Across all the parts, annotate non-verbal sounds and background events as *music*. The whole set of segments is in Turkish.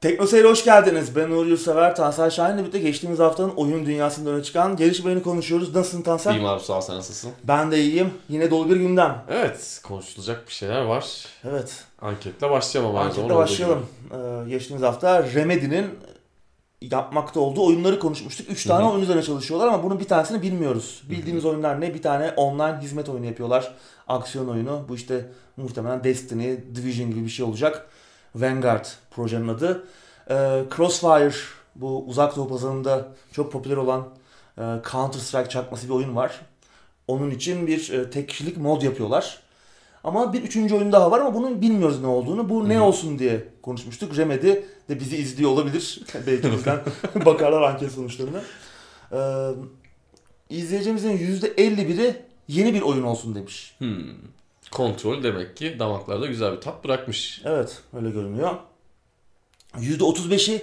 Tekno Seyir'e hoş geldiniz. Ben Uğur Yurtsever, Tansel Şahin'le birlikte geçtiğimiz haftanın oyun dünyasında öne çıkan gelişmelerini konuşuyoruz. Nasılsın Tansel? İyiyim abi sağ ol sen nasılsın? Ben de iyiyim. Yine dolu bir gündem. Evet konuşulacak bir şeyler var. Evet. Anketle başlayalım ama Anketle başlayalım. Ee, geçtiğimiz hafta Remedy'nin yapmakta olduğu oyunları konuşmuştuk. 3 tane Hı hı. oyun üzerine çalışıyorlar ama bunun bir tanesini bilmiyoruz. Bildiğimiz oyunlar ne? Bir tane online hizmet oyunu yapıyorlar. Aksiyon oyunu. Bu işte muhtemelen Destiny, Division gibi bir şey olacak. Vanguard projenin adı. Ee, Crossfire bu uzak doğu pazarında çok popüler olan e, Counter Strike çakması bir oyun var. Onun için bir e, tek kişilik mod yapıyorlar. Ama bir üçüncü oyun daha var ama bunun bilmiyoruz ne olduğunu. Bu ne Hı olsun diye konuşmuştuk. Remedy de bizi izliyor olabilir. *laughs* Belki bizden *laughs* bakarlar anket sonuçlarına. Ee, izleyicimizin %51'i yeni bir oyun olsun demiş. Hmm. Kontrol demek ki damaklarda güzel bir tat bırakmış. Evet öyle görünüyor. %35'i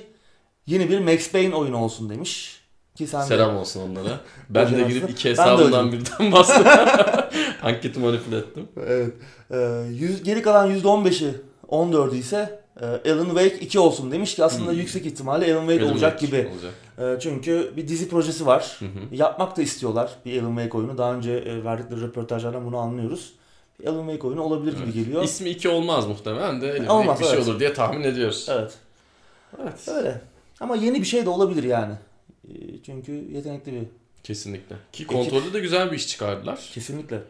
yeni bir Max Payne oyunu olsun demiş. Ki sen de- Selam olsun onlara. *laughs* Ben de girip iki de hesabından birden bastım. *laughs* Anketi manipüle ettim. Evet. Ee, yüz, geri kalan %15'i 14'ü ise e, Alan Wake 2 olsun demiş ki aslında Hmm. yüksek ihtimalle Alan Wake Alan olacak Wake gibi. Olacak. E, çünkü bir dizi projesi var. Hı hı. Yapmak da istiyorlar bir Alan Wake oyunu. Daha önce e, verdikleri röportajlardan bunu anlıyoruz. Alan Wake oyunu olabilir gibi Evet. geliyor. İsmi 2 olmaz muhtemelen de Olmaz, bir şey evet. olur diye tahmin ediyoruz. Evet. Evet. Öyle. Ama yeni bir şey de olabilir yani. E, çünkü yetenekli bir. Kesinlikle. Ki kontrolde de güzel bir iş çıkardılar. Kesinlikle.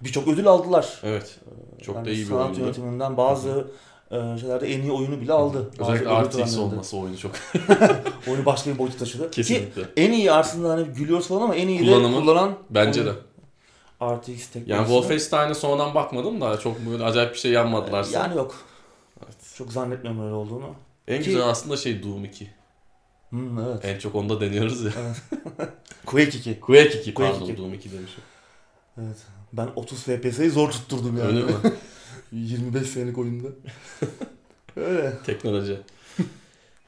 Birçok ödül aldılar. Evet. Çok Yani da iyi bir oyundu. yönetiminden bazı e, şeylerde en iyi oyunu bile aldı. Özellikle RTX olması oyunu çok *laughs* *laughs* Oyunu başka bir boyuta taşıdı. Ki kesinlikle. en iyi aslında hani gülüyoruz falan ama en iyi de Kullanımı kullanan Bence de. RTX teknolojisi. Yani Wolfenstein'e sonradan bakmadım da çok böyle acayip bir şey yanmadılarsa. Yani yok. Evet. Çok zannetmiyorum öyle olduğunu. En Ki- güzel aslında şey Doom 2. Hmm, evet. En çok onda deniyoruz ya. *laughs* Quake 2. Quake 2 Quake pardon 2. Doom 2 demişim. Evet. Ben 30 FPS'yi zor tutturdum yani. Öyle mi? *laughs* 25 senelik oyunda. öyle. Teknoloji.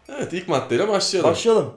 evet ilk maddeyle başlayalım. Başlayalım.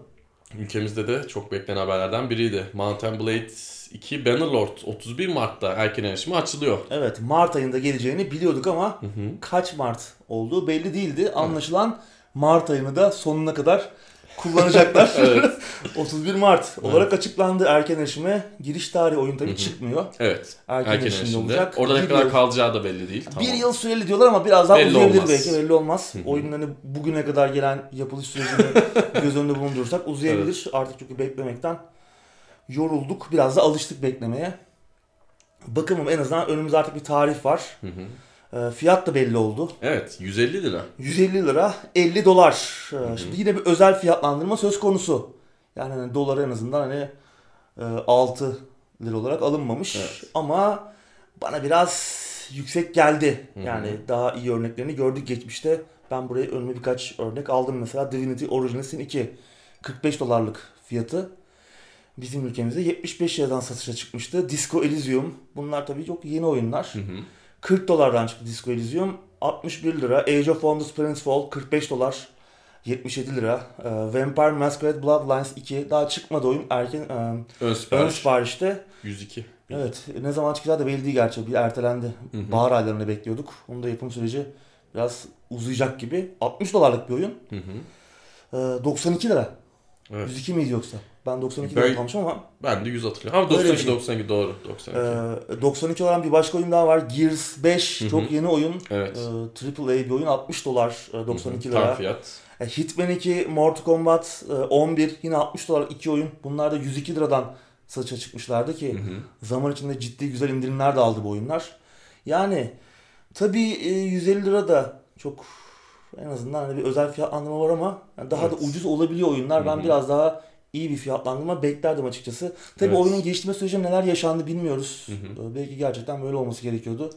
Ülkemizde de çok beklenen haberlerden biriydi. Mountain Blade 2 Bannerlord 31 Mart'ta erken erişime açılıyor. Evet Mart ayında geleceğini biliyorduk ama Hı hı. kaç Mart olduğu belli değildi. Anlaşılan Mart ayını da sonuna kadar kullanacaklar. *laughs* Evet. *laughs* 31 Mart olarak açıklandı erken erişime. Giriş tarihi oyun tabii çıkmıyor. Evet. Erken, Erken erişimde olacak. Orada ne kadar yıl- kalacağı da belli değil. Tamam. Bir yıl süreli diyorlar ama biraz daha Belli uzayabilir olmaz. belki belli olmaz. Hı hı. Oyunun hani bugüne kadar gelen yapılış sürecini *laughs* göz önünde bulundurursak uzayabilir. Artık çünkü beklemekten yorulduk. Biraz da alıştık beklemeye. Bakalım en azından önümüzde artık bir tarih var. Hı hı. Ee, fiyat da belli oldu. Evet 150 lira. 150 lira 50 dolar. Ee, Şimdi yine bir özel fiyatlandırma söz konusu. Yani hani dolar en azından hani e, 6 lira olarak alınmamış. Evet. Ama bana biraz yüksek geldi. Hı hı. Yani daha iyi örneklerini gördük geçmişte. Ben buraya önüme birkaç örnek aldım. Mesela Divinity Original Sin 2. 45 dolarlık fiyatı. Bizim ülkemizde 75 liradan satışa çıkmıştı. Disco Elysium. Bunlar tabii çok yeni oyunlar. Hı hı. 40 dolardan çıktı Disco Elysium. 61 lira. Age of Wonders Planetfall 45 dolar. 77 lira. Ee, Vampire Masquerade Bloodlines 2 daha çıkmadı oyun. Erken e, Ön ön sipariş siparişte. 102. Evet. Ne zaman çıkacağı da belli değil gerçi. Bir ertelendi. Hı hı. Bahar aylarını bekliyorduk. Onun da yapım süreci biraz uzayacak gibi. 60 dolarlık bir oyun. Hı hı. Ee, 92 lira. Evet. 102 miydi yoksa? Ben 92 Ben- lira almışım ama Ben de 100 hatırlıyorum. Ama Öyle bir 92 şey. 92 doğru. 92. e, 92 olan bir başka oyun daha var. Gears 5 Hı hı. çok yeni oyun. evet. Ee, AAA bir oyun 60 dolar e, 92 Hı hı. Tam lira. fiyat. E, Hitman 2, Mortal Kombat e, 11 yine 60 dolar iki oyun. Bunlar da 102 liradan satışa çıkmışlardı ki Hı hı. zaman içinde ciddi güzel indirimler de aldı bu oyunlar. Yani tabii e, 150 lira da çok en azından hani bir özel fiyatlandırma var ama yani daha da Evet. ucuz olabiliyor oyunlar. Ben hı. biraz daha iyi bir fiyatlandırma beklerdim açıkçası. Tabii Evet. oyunun geliştirme sürecinde neler yaşandı bilmiyoruz. Hı hı. E, Belki gerçekten böyle olması gerekiyordu.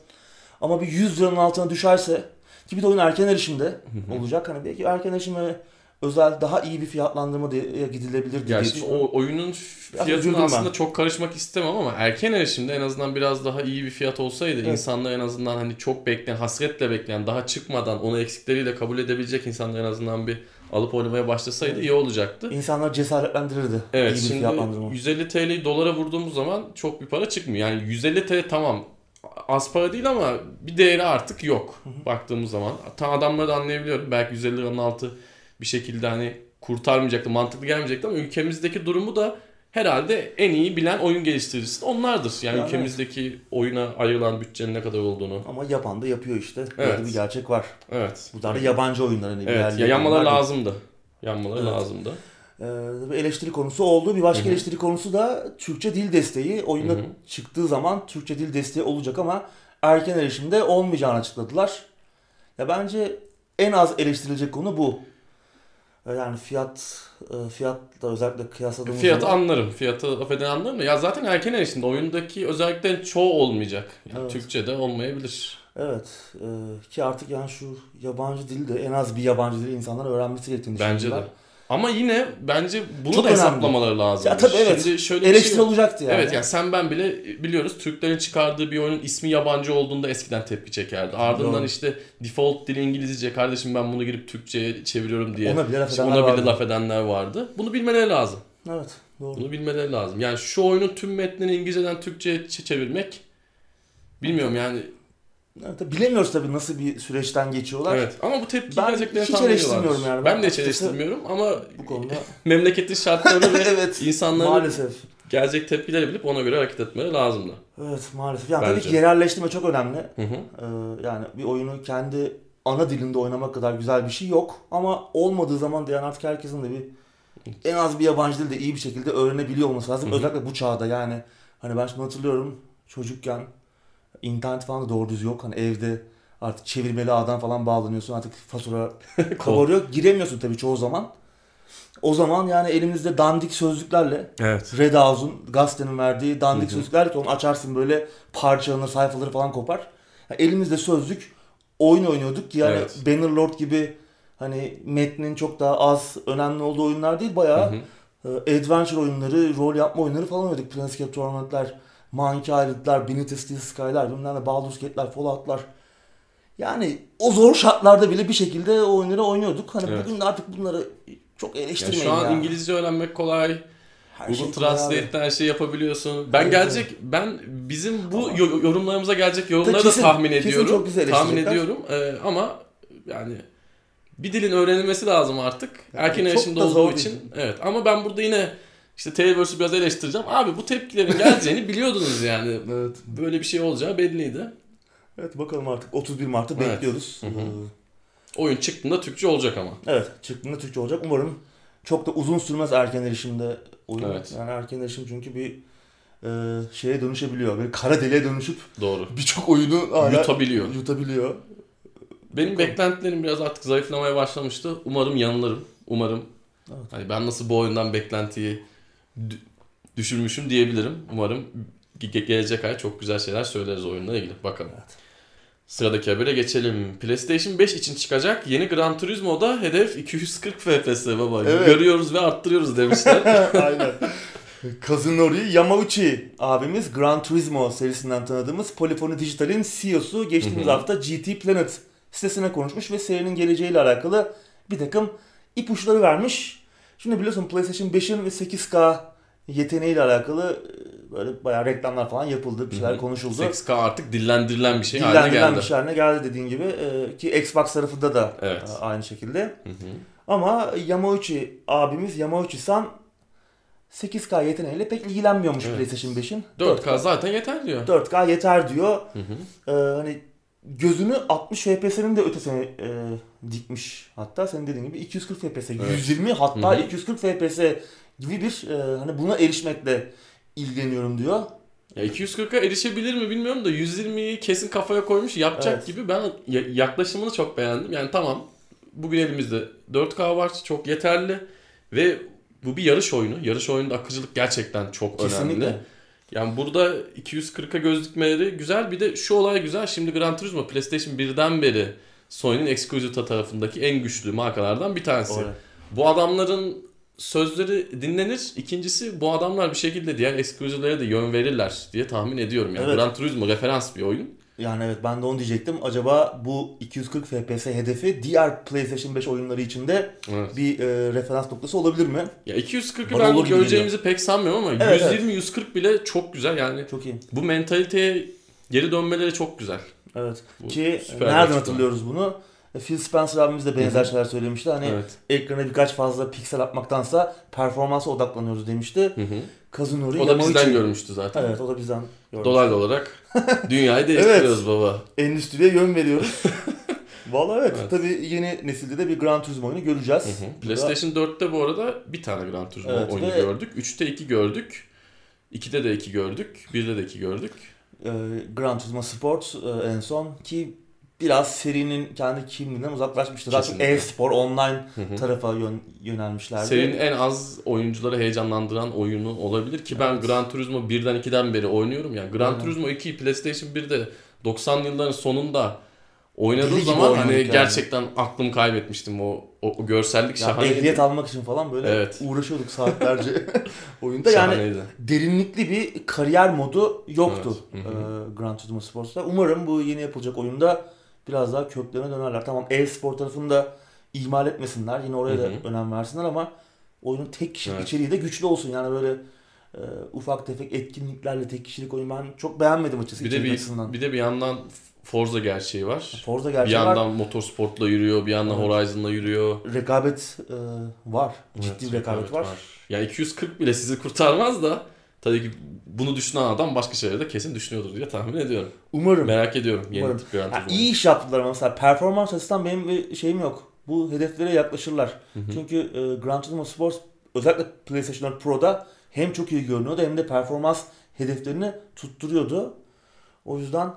Ama bir 100 liranın altına düşerse ki bir de oyun erken erişimde Hı hı. olacak. Hani belki erken erişime özel daha iyi bir fiyatlandırma diye gidilebilir diye Gerçi düşünüyorum. o oyunun fiyatına üzüldüm ben. aslında çok karışmak istemem ama erken erişimde en azından biraz daha iyi bir fiyat olsaydı Evet. insanlar en azından hani çok bekleyen, hasretle bekleyen, daha çıkmadan onu eksikleriyle kabul edebilecek insanlar en azından bir alıp oynamaya başlasaydı iyi olacaktı. İnsanlar cesaretlendirirdi. Evet iyi şimdi fiyatlandırma. 150 TL'yi dolara vurduğumuz zaman çok bir para çıkmıyor. Yani 150 TL tamam az para değil ama bir değeri artık yok baktığımız zaman. Tam adamları da anlayabiliyorum. Belki 150 liranın altı bir şekilde hani kurtarmayacaktı, mantıklı gelmeyecekti ama ülkemizdeki durumu da herhalde en iyi bilen oyun geliştiricisi onlardır. Yani, Yani ülkemizdeki oyuna ayrılan bütçenin ne kadar olduğunu. Ama yapan da yapıyor işte. Böyle Evet. bir gerçek var. Evet. Bu da yabancı oyunlar hani Evet. Ya yanmaları lazımdı. Yanmaları Evet. lazımdı. Ee, eleştiri konusu oldu. Bir başka Hı hı. eleştiri konusu da Türkçe dil desteği. Oyunda Hı hı. çıktığı zaman Türkçe dil desteği olacak ama erken erişimde olmayacağını açıkladılar. Ya bence en az eleştirilecek konu bu. Ee, Yani fiyat e, fiyatla özellikle kıyasladığımız Fiyatı zaman anlarım. Fiyatı affeden anlarım da ya zaten erken erişimde oyundaki özelliklerin çoğu olmayacak. Yani Evet. Türkçe'de olmayabilir. evet e, ki artık yani şu yabancı dili de en az bir yabancı dili insanlar öğrenmesi gerektiğini Bence de. Ama yine bence bunu Çok da önemli. hesaplamaları lazım. Ya tabii evet. Şimdi şöyle şey Eleştiri yok. olacaktı yani. Evet yani sen ben bile biliyoruz Türklerin çıkardığı bir oyunun ismi yabancı olduğunda eskiden tepki çekerdi. Ardından Doğru. işte default dili İngilizce kardeşim ben bunu girip Türkçe'ye çeviriyorum diye. Ona bile laf edenler ona bile vardı. laf edenler vardı. Bunu bilmeleri lazım. Evet doğru. Bunu bilmeleri lazım. Yani şu oyunun tüm metnini İngilizceden Türkçe'ye çevirmek bilmiyorum yani. Tabii bilemiyoruz tabii nasıl bir süreçten geçiyorlar. Evet ama bu tepki Ben gerçekten hiç eleştirmiyorum yani. Ben, Ben de hiç eleştirmiyorum ama Bu konuda *laughs* memleketin şartlarını ve *laughs* evet insanların maalesef. gelecek tepkileri bilip ona göre hareket etmeleri lazımdı. Evet maalesef. Yani tabii Bence. ki yerelleştirme çok önemli. Hı hı. Ee, yani bir oyunu kendi ana dilinde oynamak kadar güzel bir şey yok. Ama olmadığı zaman da yani artık herkesin de bir en az bir yabancı dilde iyi bir şekilde öğrenebiliyor olması lazım. Hı hı. Özellikle bu çağda yani. Hani ben şimdi hatırlıyorum çocukken internet falan da doğru düz yok. Hani evde artık çevirmeli ağdan falan bağlanıyorsun. Artık fatura *laughs* kabarıyor. Giremiyorsun tabii çoğu zaman. O zaman yani elimizde dandik sözlüklerle Evet. Red House'un gazetenin verdiği dandik Hı hı. sözlüklerle onu açarsın böyle parçalanır sayfaları falan kopar. Yani elimizde sözlük oyun oynuyorduk ki yani Evet. Bannerlord gibi hani metnin çok daha az önemli olduğu oyunlar değil bayağı Hı hı. e, adventure oyunları, rol yapma oyunları falan oynuyorduk. Planescape Tournament'lar, Monkey Island'lar, Beneath Steel Sky'lar, bilmem ne Baldur's Gate'ler, Fallout'lar. Yani o zor şartlarda bile bir şekilde o oyunları oynuyorduk. Hani Evet. bugün de artık bunları çok Yani eleştirmeyin şu an ya. İngilizce öğrenmek kolay. Her Google şey kolay abi. Translate'ten her şeyi yapabiliyorsun. Ben Evet, gelecek ben bizim bu yo- yorumlarımıza gelecek yorumları Kesin- da tahmin ediyorum. çok güzel tahmin ediyorum. Ee, ama yani bir dilin öğrenilmesi lazım artık. Erken çok erişimde olduğu için. değil. Evet ama ben burada yine işte Taylor'sı biraz eleştireceğim. Abi bu tepkilerin geleceğini *laughs* biliyordunuz yani. Evet. Böyle bir şey olacağı belliydi. Evet bakalım artık 31 Mart'ı Evet. bekliyoruz. Hı hı. Oyun çıktığında Türkçe olacak ama. Evet çıktığında Türkçe olacak. Umarım çok da uzun sürmez erken erişimde oyun. Evet. Yani erken erişim çünkü bir e, şeye dönüşebiliyor. Böyle kara deliğe dönüşüp Doğru. birçok oyunu hala Yutabiliyor. yutabiliyor. Benim Bakalım. beklentilerim biraz artık zayıflamaya başlamıştı. Umarım yanılırım. Umarım Evet. hani ben nasıl bu oyundan beklentiyi düşürmüşüm diyebilirim. Umarım ge- gelecek ay çok güzel şeyler söyleriz oyunla ilgili. Bakalım. Evet. Sıradaki habere geçelim. PlayStation 5 için çıkacak yeni Gran Turismo'da hedef 240 FPS baba. Evet. Görüyoruz ve arttırıyoruz demişler. *laughs* Aynen. Kazunori Yamauchi abimiz Gran Turismo serisinden tanıdığımız Polyphony Digital'in CEO'su geçtiğimiz hafta GT Planet sitesine konuşmuş ve serinin geleceğiyle alakalı bir takım ipuçları vermiş. Şimdi biliyorsun PlayStation 5'in ve 8K yeteneğiyle alakalı e, böyle bayağı reklamlar falan yapıldı, bir şeyler konuşuldu. 8K artık dillendirilen bir şey haline Dillendirilen geldi. bir şey haline geldi dediğin gibi e, ki Xbox tarafında da Evet. e, aynı şekilde. Hı hı. Ama Yamauchi abimiz Yamauchi-san 8K yeteneğiyle pek ilgilenmiyormuş Evet. PlayStation 5'in. 4K zaten yeter diyor. 4K yeter diyor. Hı hı. Ee, hani gözünü 60 FPS'nin de ötesine e, dikmiş. Hatta senin dediğin gibi 240 FPS, Evet. 120 hatta Hı hı. 240 FPS gibi bir e, hani buna erişmekle ilgileniyorum diyor. Ya 240'a erişebilir mi bilmiyorum da 120'yi kesin kafaya koymuş yapacak Evet. gibi ben ya- yaklaşımını çok beğendim. Yani tamam bugün elimizde 4K var çok yeterli ve bu bir yarış oyunu. Yarış oyununda akıcılık gerçekten çok Kesinlikle. önemli. Yani burada 240'a göz dikmeleri güzel. Bir de şu olay güzel. Şimdi Gran Turismo PlayStation 1'den beri Sony'nin Exclusive tarafındaki en güçlü markalardan bir tanesi. Öyle. Bu adamların sözleri dinlenir. İkincisi bu adamlar bir şekilde diğer ekskluzivelere de yön verirler diye tahmin ediyorum. Yani Evet. Gran Turismo referans bir oyun. Yani evet ben de onu diyecektim. Acaba bu 240 FPS hedefi diğer PlayStation 5 oyunları için de Evet. bir e, referans noktası olabilir mi? Ya 240'ı Bana ben göreceğimizi pek sanmıyorum ama Evet, 120-140 bile çok güzel. Yani Çok iyi. bu mentaliteye geri dönmeleri çok güzel. Evet. Bu Ki nereden hatırlıyoruz bunu? E, Phil Spencer abimiz de benzer şeyler söylemişti. Hani Evet. ekrana birkaç fazla piksel atmaktansa performansa odaklanıyoruz demişti. Hı hı. Kazunori O da bizden Yamauchi- görmüştü zaten. Evet o da bizden görmüş. Dolaylı olarak *laughs* dünyayı değiştiriyoruz baba. Endüstriye yön veriyoruz. *laughs* Vallahi evet, Evet. tabii yeni nesilde de bir Gran Turismo oyunu göreceğiz. Hı hı. PlayStation 4'te bu arada bir tane Gran Turismo Evet, oyunu ve- gördük. 3'te 2 gördük. 2'de de 2 gördük. 1'de de 2 gördük. e, Gran Turismo Sport e, en son ki biraz serinin kendi kimliğinden uzaklaşmıştı. Daha çok e-spor, online Hı hı. tarafa yön, yönelmişlerdi. Serinin en az oyuncuları heyecanlandıran oyunu olabilir ki ben Evet. Gran Turismo 1'den 2'den beri oynuyorum. Yani Gran Aynen. Turismo 2 PlayStation 1'de 90 yılların sonunda oynadığım Deli zaman hani yani. gerçekten aklımı kaybetmiştim. O, o, o görsellik Ya şahaneydi. ehliyet almak için falan böyle Evet. uğraşıyorduk saatlerce *laughs* oyunda. Yani Şahaneydi. derinlikli bir kariyer modu yoktu Evet. Hı e, Gran Turismo Sports'ta. Umarım bu yeni yapılacak oyunda biraz daha köklerine dönerler. Tamam e-spor tarafını da ihmal etmesinler. Yine oraya da Hı hı. önem versinler ama oyunun tek kişilik Evet. içeriği de güçlü olsun. Yani böyle e, ufak tefek etkinliklerle tek kişilik oyun ben çok beğenmedim açıkçası Bir de bir, açısından. bir de bir yandan Forza gerçeği var. Forza Bir gerçeği var. yandan motorsportla yürüyor, bir yandan Evet. Horizon'la yürüyor. Rekabet e, var. Ciddi Evet, bir rekabet var. Yani 240 bile sizi kurtarmaz da tabii ki bunu düşünen adam başka şeyleri de kesin düşünüyordur diye tahmin ediyorum. Umarım. Merak ediyorum yeni Umarım. tip Gran Ha, Turismo. iyi iş yaptılar ama mesela performans açısından benim bir şeyim yok. Bu hedeflere yaklaşırlar. Hı hı. Çünkü e, Gran Turismo Sport özellikle PlayStation 4 Pro'da hem çok iyi görünüyordu hem de performans hedeflerini tutturuyordu. O yüzden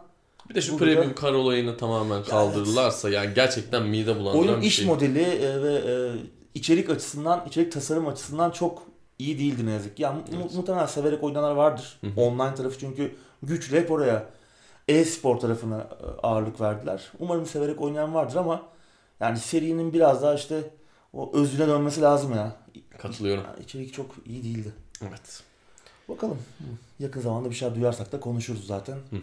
Bir de şu Burada- premium kar olayını tamamen kaldırırlarsa yani gerçekten mide bulandıran oyun bir iş şey. modeli e, ve e, içerik açısından, içerik tasarım açısından çok iyi değildi ne yazık ki. Yani mu- Evet. muhtemelen severek oynayanlar vardır. Hı hı. Online tarafı çünkü güçlü hep oraya e-spor tarafına e, ağırlık verdiler. Umarım severek oynayan vardır ama yani serinin biraz daha işte o özüne dönmesi lazım ya. Katılıyorum. Yani içerik çok iyi değildi. Evet. Bakalım. Yakın zamanda bir şey duyarsak da konuşuruz zaten. Hı hı.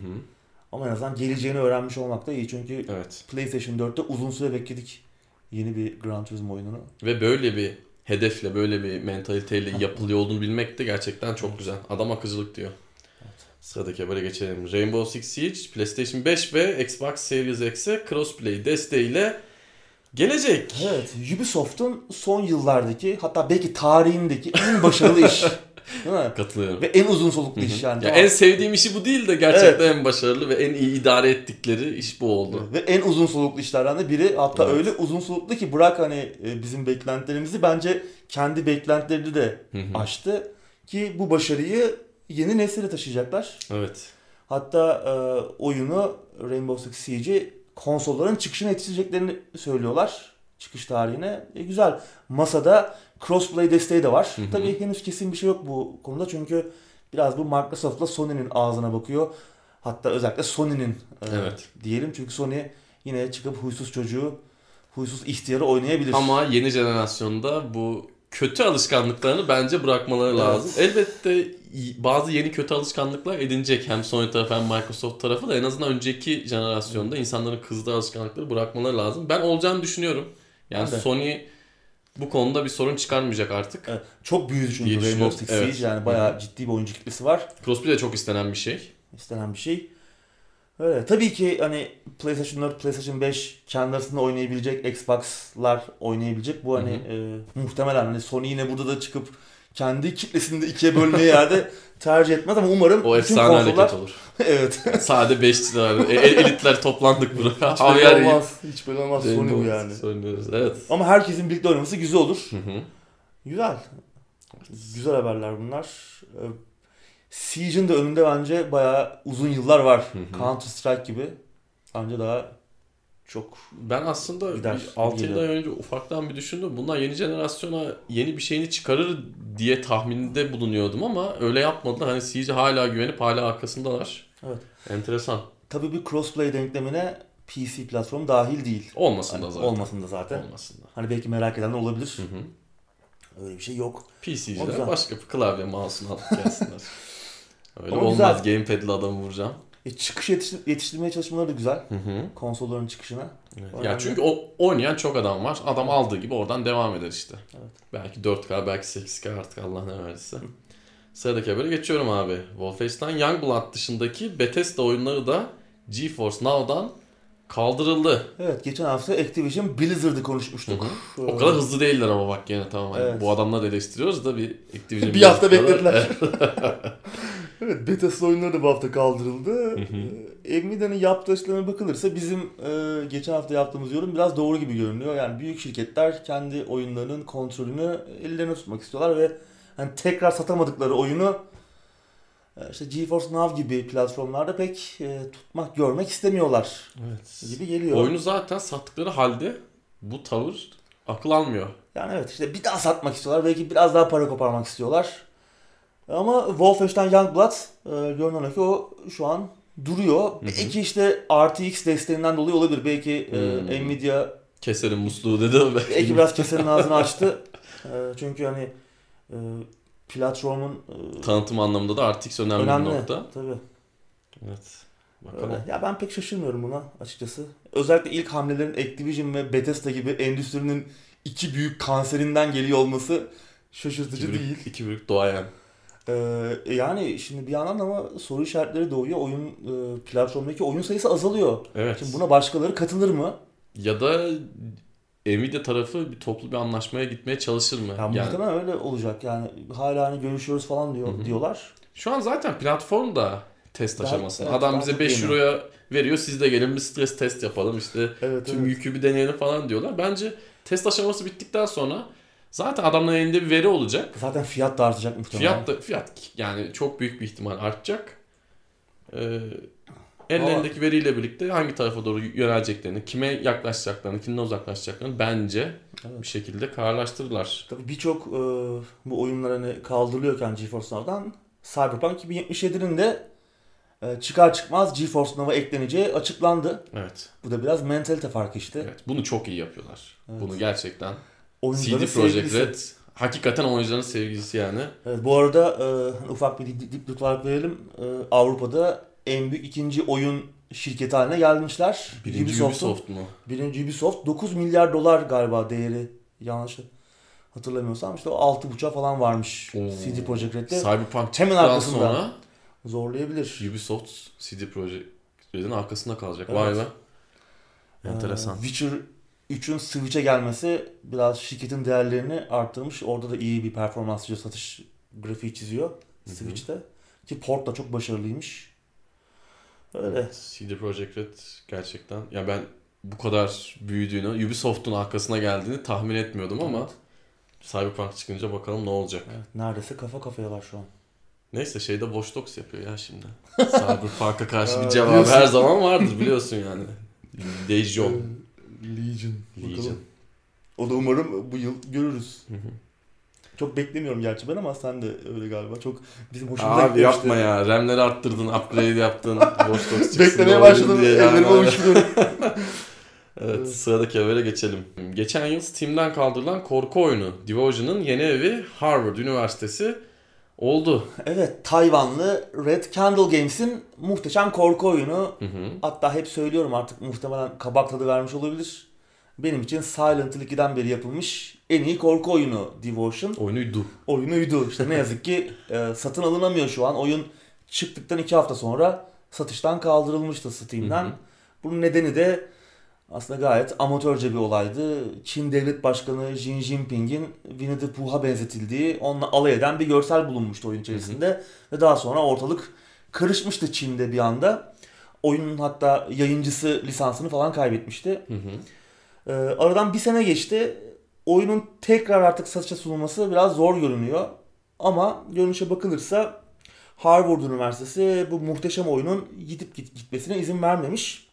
Ama en azından geleceğini öğrenmiş olmak da iyi. Çünkü Evet. PlayStation 4'te uzun süre bekledik yeni bir Gran Turismo oyununu. Ve böyle bir hedefle, böyle bir mentaliteyle yapılıyor olduğunu bilmek de gerçekten çok güzel. Adam akıcılık diyor. Sıradaki habere geçelim. Rainbow Six Siege PlayStation 5 ve Xbox Series X'e crossplay desteğiyle gelecek. Evet, Ubisoft'un son yıllardaki hatta belki tarihindeki en başarılı iş. *laughs* Değil mi? Katılıyorum. Ve en uzun soluklu iş yani. Ya en sevdiğim işi bu değil de gerçekten en başarılı ve en iyi idare ettikleri iş bu oldu. Ve en uzun soluklu işlerden de biri. Hatta Evet. öyle uzun soluklu ki bırak hani e, bizim beklentilerimizi bence kendi beklentilerini de aştı. Ki bu başarıyı yeni nesile taşıyacaklar. Evet. Hatta e, oyunu Rainbow Six Siege'i konsolların çıkışına yetiştireceklerini söylüyorlar. Çıkış tarihine. E, güzel. Masada crossplay desteği de var. Hı hı. Tabii henüz kesin bir şey yok bu konuda çünkü biraz bu Microsoft'la Sony'nin ağzına bakıyor. Hatta özellikle Sony'nin e, Evet. diyelim çünkü Sony yine çıkıp huysuz çocuğu, huysuz ihtiyarı oynayabilir. Ama yeni jenerasyonda bu kötü alışkanlıklarını bence bırakmaları Evet. lazım. Elbette y- bazı yeni kötü alışkanlıklar edinecek hem Sony tarafı hem Microsoft tarafı da en azından önceki jenerasyonda insanların kızdığı alışkanlıkları bırakmaları lazım. Ben olacağını düşünüyorum. Yani de. Sony bu konuda bir sorun çıkarmayacak artık. Evet, çok büyüdü çünkü Rainbow. Six Evet. Siege yani bayağı ciddi bir oyuncu kitlesi var. Crossplay de çok istenen bir şey. istenen bir şey. Öyle. Tabii ki hani PlayStation 4, PlayStation 5 kendi arasında oynayabilecek, Xbox'lar oynayabilecek. Bu hani e, muhtemelen hani Sony yine burada da çıkıp kendi kitlesini de ikiye bölmeyi yerde tercih etmez ama umarım O bütün efsane konsollar... hareket olur. *laughs* evet. *laughs* Sade 5 lira. E, e- elitler toplandık burada. Hiç belli Havyar yiyip olmaz. Hiç belli olmaz. Sony bu yani. Oynuyoruz. Evet. Ama herkesin birlikte oynaması güzel olur. Hı hı. Güzel. Güzel haberler bunlar. Siege'in de önünde bence bayağı uzun yıllar var. Counter Strike gibi. Bence daha çok Ben aslında Gider, 6 gelir. ay önce ufaktan bir düşündüm. Bunlar yeni jenerasyona yeni bir şeyini çıkarır diye tahminde bulunuyordum ama öyle yapmadılar. Hani Siege hala güvenip hala arkasındalar. Evet. Enteresan. Tabii bir crossplay denklemine PC platformu dahil değil. Olmasın da Hani zaten. Olmasın da zaten. Olmasın da. Hani belki merak edenler olabilir. Hı hı. Öyle bir şey yok. PC'ciler başka bir klavye mouse'unu alıp gelsinler. *laughs* Öyle Ama olmaz. Gamepad'le adamı vuracağım. E, çıkış yetiştir- yetiştirmeye çalışmaları da güzel. Hı hı. Konsolların çıkışına. Evet. Ya çünkü o oynayan çok adam var. Adam aldığı gibi oradan devam eder işte. Evet. Belki 4K, belki 8K artık Allah ne verdiyse. Sıradaki habere geçiyorum abi. Wolfenstein Youngblood dışındaki Bethesda oyunları da GeForce Now'dan kaldırıldı. Evet geçen hafta Activision Blizzard'ı konuşmuştuk. Hı hı. O kadar hızlı değiller ama bak gene tamam. Hani Evet. Bu adamlar eleştiriyoruz da bir Activision Bir hafta Blizzard'da- beklediler. *laughs* evet Bethesda oyunları da bu hafta kaldırıldı. hı. Ee, Nvidia'nın yaptığı açıklamaya bakılırsa bizim e, geçen hafta yaptığımız yorum biraz doğru gibi görünüyor. Yani büyük şirketler kendi oyunlarının kontrolünü ellerine tutmak istiyorlar ve hani tekrar satamadıkları oyunu e, işte GeForce Now gibi platformlarda pek e, tutmak, görmek istemiyorlar Evet. gibi geliyor. Oyunu zaten sattıkları halde bu tavır akıl almıyor. Yani evet işte bir daha satmak istiyorlar. Belki biraz daha para koparmak istiyorlar. Ama Wolfenstein Youngblood e, görünen ki o şu an duruyor. hı. Belki işte RTX desteğinden dolayı olabilir. Belki e, Hmm. Nvidia Keserim musluğu dedi mi? belki biraz kesenin *laughs* ağzını açtı. E, çünkü hani e, platformun e, Tanıtım anlamında da RTX önemli, önemli. bir nokta. Tabii. Evet. Bakalım. Öyle. Ya ben pek şaşırmıyorum buna açıkçası. Özellikle ilk hamlelerin Activision ve Bethesda gibi endüstrinin iki büyük kanserinden geliyor olması şaşırtıcı İki değil. büyük, iki büyük doğayan. Ee, yani şimdi bir yandan ama soru işaretleri doğuyor. Oyun e, platformdaki oyun sayısı azalıyor. Evet. Şimdi buna başkaları katılır mı? Ya da Nvidia tarafı bir toplu bir anlaşmaya gitmeye çalışır mı? Ya yani muhtemelen öyle olacak. Yani hala hani görüşüyoruz falan diyor Hı hı. diyorlar. şu an zaten platform da test aşamasında. evet, Adam bize çok 5 yeni. euroya veriyor. Siz de gelin bir stres test yapalım işte. Evet, Tüm evet. yükü bir deneyelim falan diyorlar. Bence test aşaması bittikten sonra zaten adamların elinde bir veri olacak. Zaten fiyat da artacak muhtemelen. Fiyat da fiyat yani çok büyük bir ihtimal artacak. Ee, ellerindeki veriyle birlikte hangi tarafa doğru yöneleceklerini, kime yaklaşacaklarını, kimden uzaklaşacaklarını bence Evet. bir şekilde kararlaştırırlar. Tabii birçok e, bu oyunlar hani kaldırılıyorken GeForce Now'dan Cyberpunk 2077'nin de e, çıkar çıkmaz GeForce Now'a ekleneceği açıklandı. Evet. Bu da biraz mentalite farkı işte. Evet. Bunu çok iyi yapıyorlar. Evet. Bunu gerçekten. Oyuncuların CD Projekt. Red hakikaten oyuncuların sevgilisi yani. Evet, bu arada e, ufak bir dip- dipnot olarak verelim. E, Avrupa'da en büyük ikinci oyun şirketi haline gelmişler. Birinci Ubisoft'un- Ubisoft mu? Birinci Ubisoft 9 milyar dolar galiba değeri. Yanlış hatırlamıyorsam işte o 6.5'a falan varmış Oo. CD Projekt Red'de. Cyberpunk Hemen arkasında. sonra Zorlayabilir. Ubisoft CD Projekt Red'in arkasında kalacak. Evet. Vay be. Ee, Enteresan. Witcher 3'ün Switch'e gelmesi biraz şirketin değerlerini arttırmış. Orada da iyi bir performans çiziyor, satış grafiği çiziyor. Switch'te. Ki port da çok başarılıymış. Öyle. CD Projekt Red gerçekten ya ben bu kadar büyüdüğünü, Ubisoft'un arkasına geldiğini tahmin etmiyordum ama Evet. Cyberpunk çıkınca bakalım ne olacak. Evet, neredeyse kafa kafayalar şu an. Neyse şeyde Watch Dogs yapıyor ya şimdi. *laughs* Cyberpunk'a karşı bir cevap her zaman vardır biliyorsun yani. Legion. Legion. Legion. Bakalım. O da umarım bu yıl görürüz. Hı hı. Çok beklemiyorum gerçi ben ama sen de öyle galiba. Çok bizim hoşumuza Abi gitmişti. yapma ya. RAM'leri arttırdın, upgrade yaptın. *laughs* Watch Dogs çıksın. Beklemeye başladım. yani. ovuşturuyorum. *laughs* Evet sıradaki habere geçelim. Geçen yıl Steam'den kaldırılan korku oyunu Division'ın yeni evi Harvard Üniversitesi oldu. evet Tayvanlı Red Candle Games'in muhteşem korku oyunu. Hı hı. Hatta hep söylüyorum artık muhtemelen kabak tadı vermiş olabilir. Benim için Silent Hill 2'den beri yapılmış en iyi korku oyunu Devotion. Oyunuydu. Oyunuydu. İşte ne yazık ki *laughs* e, satın alınamıyor şu an. Oyun çıktıktan 2 hafta sonra satıştan kaldırılmıştı Steam'den. Hı hı. Bunun nedeni de aslında gayet amatörce bir olaydı. Çin Devlet Başkanı Xi Jinping'in Winnie the Pooh'a benzetildiği, onunla alay eden bir görsel bulunmuştu oyun içerisinde. Ve daha sonra ortalık karışmıştı Çin'de bir anda. Oyunun hatta yayıncısı lisansını falan kaybetmişti. Hı hı. Ee, aradan bir sene geçti. Oyunun tekrar artık satışa sunulması biraz zor görünüyor. Ama görünüşe bakılırsa Harvard Üniversitesi bu muhteşem oyunun gidip git- gitmesine izin vermemiş.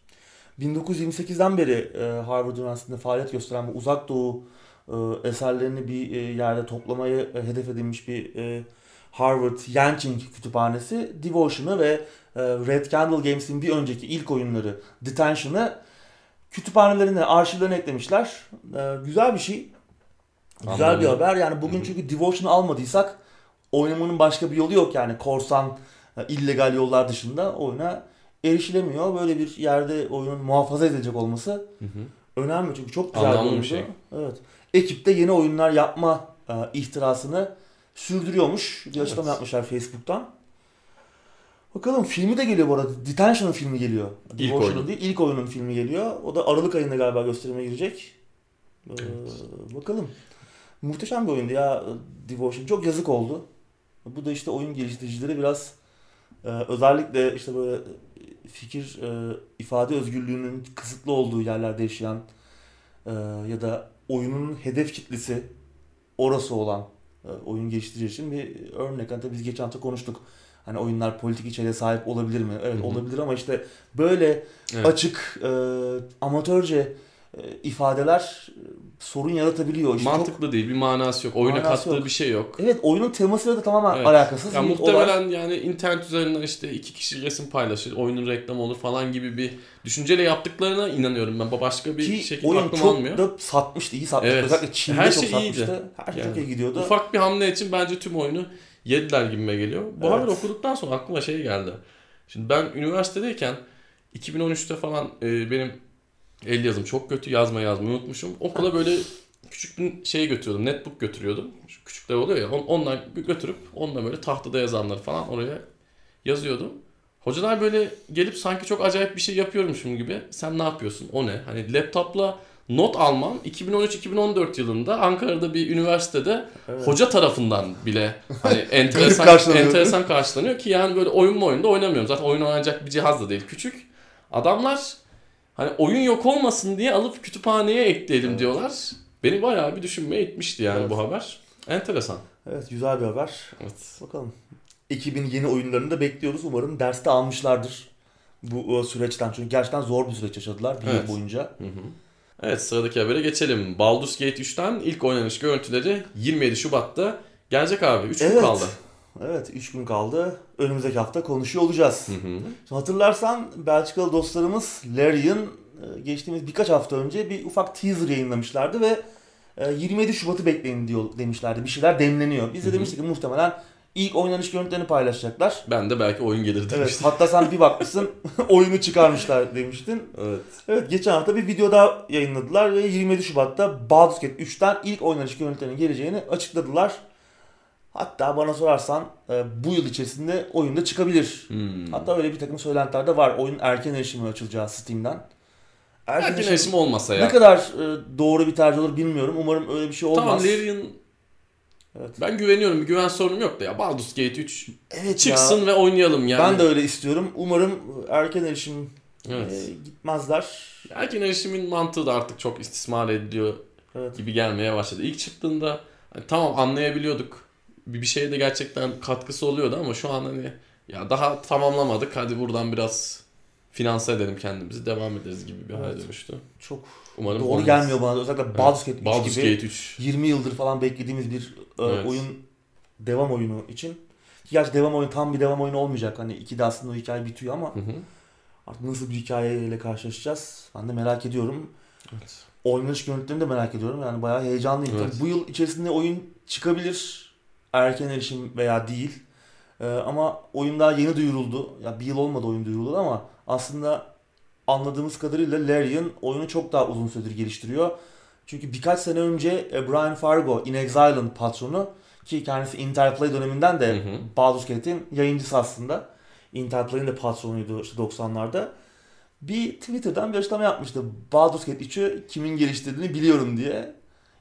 1928'den beri e, Harvard Üniversitesi'nde faaliyet gösteren bu uzak doğu e, eserlerini bir e, yerde toplamayı hedef edinmiş bir Harvard Yanching kütüphanesi Devotion'ı ve Red Candle Games'in bir önceki ilk oyunları Detention'ı kütüphanelerine, arşivlerine eklemişler. Güzel bir şey. Güzel Anladım. bir haber. Yani bugün çünkü Devotion'ı almadıysak oynamanın başka bir yolu yok yani. Korsan, illegal yollar dışında oyuna erişilemiyor. Böyle bir yerde oyunun muhafaza edilecek olması Hı hı. önemli çünkü çok güzel Anlamlı bir oyundu. şey. Evet. Ekip de yeni oyunlar yapma e, ihtirasını sürdürüyormuş. Bir açıklama Evet. yapmışlar Facebook'tan. Bakalım filmi de geliyor bu arada. Detention'ın filmi geliyor. İlk Devotion'ın oyunu. değil, ilk oyunun filmi geliyor. O da Aralık ayında galiba gösterime girecek. Ee, Bakalım. Muhteşem bir oyundu ya Devotion. Çok yazık oldu. Bu da işte oyun geliştiricileri biraz e, özellikle işte böyle fikir e, ifade özgürlüğünün kısıtlı olduğu yerlerde yaşayan e, ya da oyunun hedef kitlesi orası olan e, oyun geliştirici için bir örnek. Hani tabii biz geçen hafta konuştuk. Hani oyunlar politik içeriğe sahip olabilir mi? Evet Hı hı. olabilir ama işte böyle Evet. açık, e, amatörce e, ifadeler sorun yaratabiliyor. İşte çok- Mantıklı değil, bir manası yok. Oyuna Manası kattığı yok. bir şey yok. evet oyunun temasıyla da tamamen Evet. alakasız. Ya bir muhtemelen olay. yani internet üzerinden işte iki kişi resim paylaşır, oyunun reklamı olur falan gibi bir düşünceyle yaptıklarına inanıyorum ben. Başka bir Ki şekilde oyun aklım çok almıyor. da satmıştı, iyi satmıştı. Evet. Özellikle Çin'de Her çok şey satmıştı. iyiydi. Her şey Yani çok iyi gidiyordu. Ufak bir hamle için bence tüm oyunu yediler gibime geliyor. Bu Evet. haberi okuduktan sonra aklıma şey geldi. Şimdi ben üniversitedeyken 2013'te falan e, benim el yazım çok kötü yazma yazmayı unutmuşum. Okula böyle küçük bir şey götürüyordum. Netbook götürüyordum. Şu küçükler oluyor ya. on- Ondan götürüp onunla böyle tahtada yazanları falan oraya yazıyordum. Hocalar böyle gelip sanki çok acayip bir şey yapıyormuşum gibi. Sen ne yapıyorsun? O ne? Hani laptopla not almam 2013-2014 yılında Ankara'da bir üniversitede Evet. hoca tarafından bile hani *laughs* enteresan karşılanıyor. enteresan karşılanıyor ki yani böyle oyun mu oyunda oynamıyorum. Zaten oyun oynanacak bir cihaz da değil. Küçük. Adamlar hani oyun yok olmasın diye alıp kütüphaneye ekleyelim Evet. diyorlar. Beni bayağı bir düşünmeye itmişti yani Evet. bu haber. Enteresan. Evet güzel bir haber. Evet. Bakalım. 2000 yeni oyunlarını da bekliyoruz. Umarım derste almışlardır bu süreçten. Çünkü gerçekten zor bir süreç yaşadılar bir Evet. yıl boyunca. Hı hı. Evet sıradaki habere geçelim. Baldur's Gate 3'ten ilk oynanış görüntüleri 27 Şubat'ta gelecek abi. 3 gün Evet. kaldı. Evet 3 gün kaldı. Önümüzdeki hafta konuşuyor olacağız. Hı hı. Şimdi hatırlarsan Belçikalı dostlarımız Larian e, geçtiğimiz birkaç hafta önce bir ufak teaser yayınlamışlardı ve e, 27 Şubat'ı bekleyin diyor demişlerdi. Bir şeyler demleniyor. Biz de demiştik ki muhtemelen ilk oynanış görüntülerini paylaşacaklar. Ben de belki oyun gelir Evet, demiştim. hatta sen bir bakmışsın *laughs* oyunu çıkarmışlar demiştin. Evet. Evet geçen hafta bir video daha yayınladılar ve 27 Şubat'ta Baldur's Gate 3'ten ilk oynanış görüntülerinin geleceğini açıkladılar. Hatta bana sorarsan e, bu yıl içerisinde oyunda çıkabilir. Hmm. Hatta öyle bir takım söylentiler de var. Oyun erken erişimi açılacağı Steam'den. Erken, Erken erişim erişim olmasa ya. ne kadar e, doğru bir tercih olur bilmiyorum. Umarım öyle bir şey olmaz. Tamam Larian Evet. ben güveniyorum. Bir güven sorunum yok da ya. Baldur's Gate 3 Evet çıksın ya. ve oynayalım yani. Ben de öyle istiyorum. Umarım erken erişim Evet. e, gitmezler. Erken erişimin mantığı da artık çok istismar ediliyor Evet. gibi gelmeye başladı. İlk çıktığında hani tamam anlayabiliyorduk. Bir bir şeye de gerçekten katkısı oluyordu ama şu an hani ya daha tamamlamadık. Hadi buradan biraz finanse edelim kendimizi. Devam ederiz gibi bir hale Evet. dönüştü. Çok Umarım doğru olmaz. gelmiyor bana. Özellikle. Baldur's Gate 3 Baldur's gibi Gate 3. 20 yıldır falan beklediğimiz bir e, Evet. oyun devam oyunu için. Ki Gerçi devam oyunu tam bir devam oyunu olmayacak. Hani iki de aslında o hikaye bitiyor ama Hı hı. artık nasıl bir hikayeyle karşılaşacağız ben de merak ediyorum. Evet. Oynanış görüntülerini de merak ediyorum. Yani bayağı heyecanlıyım. Evet. Tabii Bu yıl içerisinde oyun çıkabilir. Erken erişim veya değil. Ee, ama oyun daha yeni duyuruldu. Ya bir yıl olmadı oyun duyuruldu ama aslında anladığımız kadarıyla Larian oyunu çok daha uzun süredir geliştiriyor. Çünkü birkaç sene önce e, Brian Fargo, In Exile'ın patronu ki kendisi Interplay döneminden de Hı hı. Baldur's Gate'in yayıncısı aslında. Interplay'in de patronuydu işte 90'larda. Bir Twitter'dan bir açıklama yapmıştı. Baldur's Gate 3'ü kimin geliştirdiğini biliyorum diye.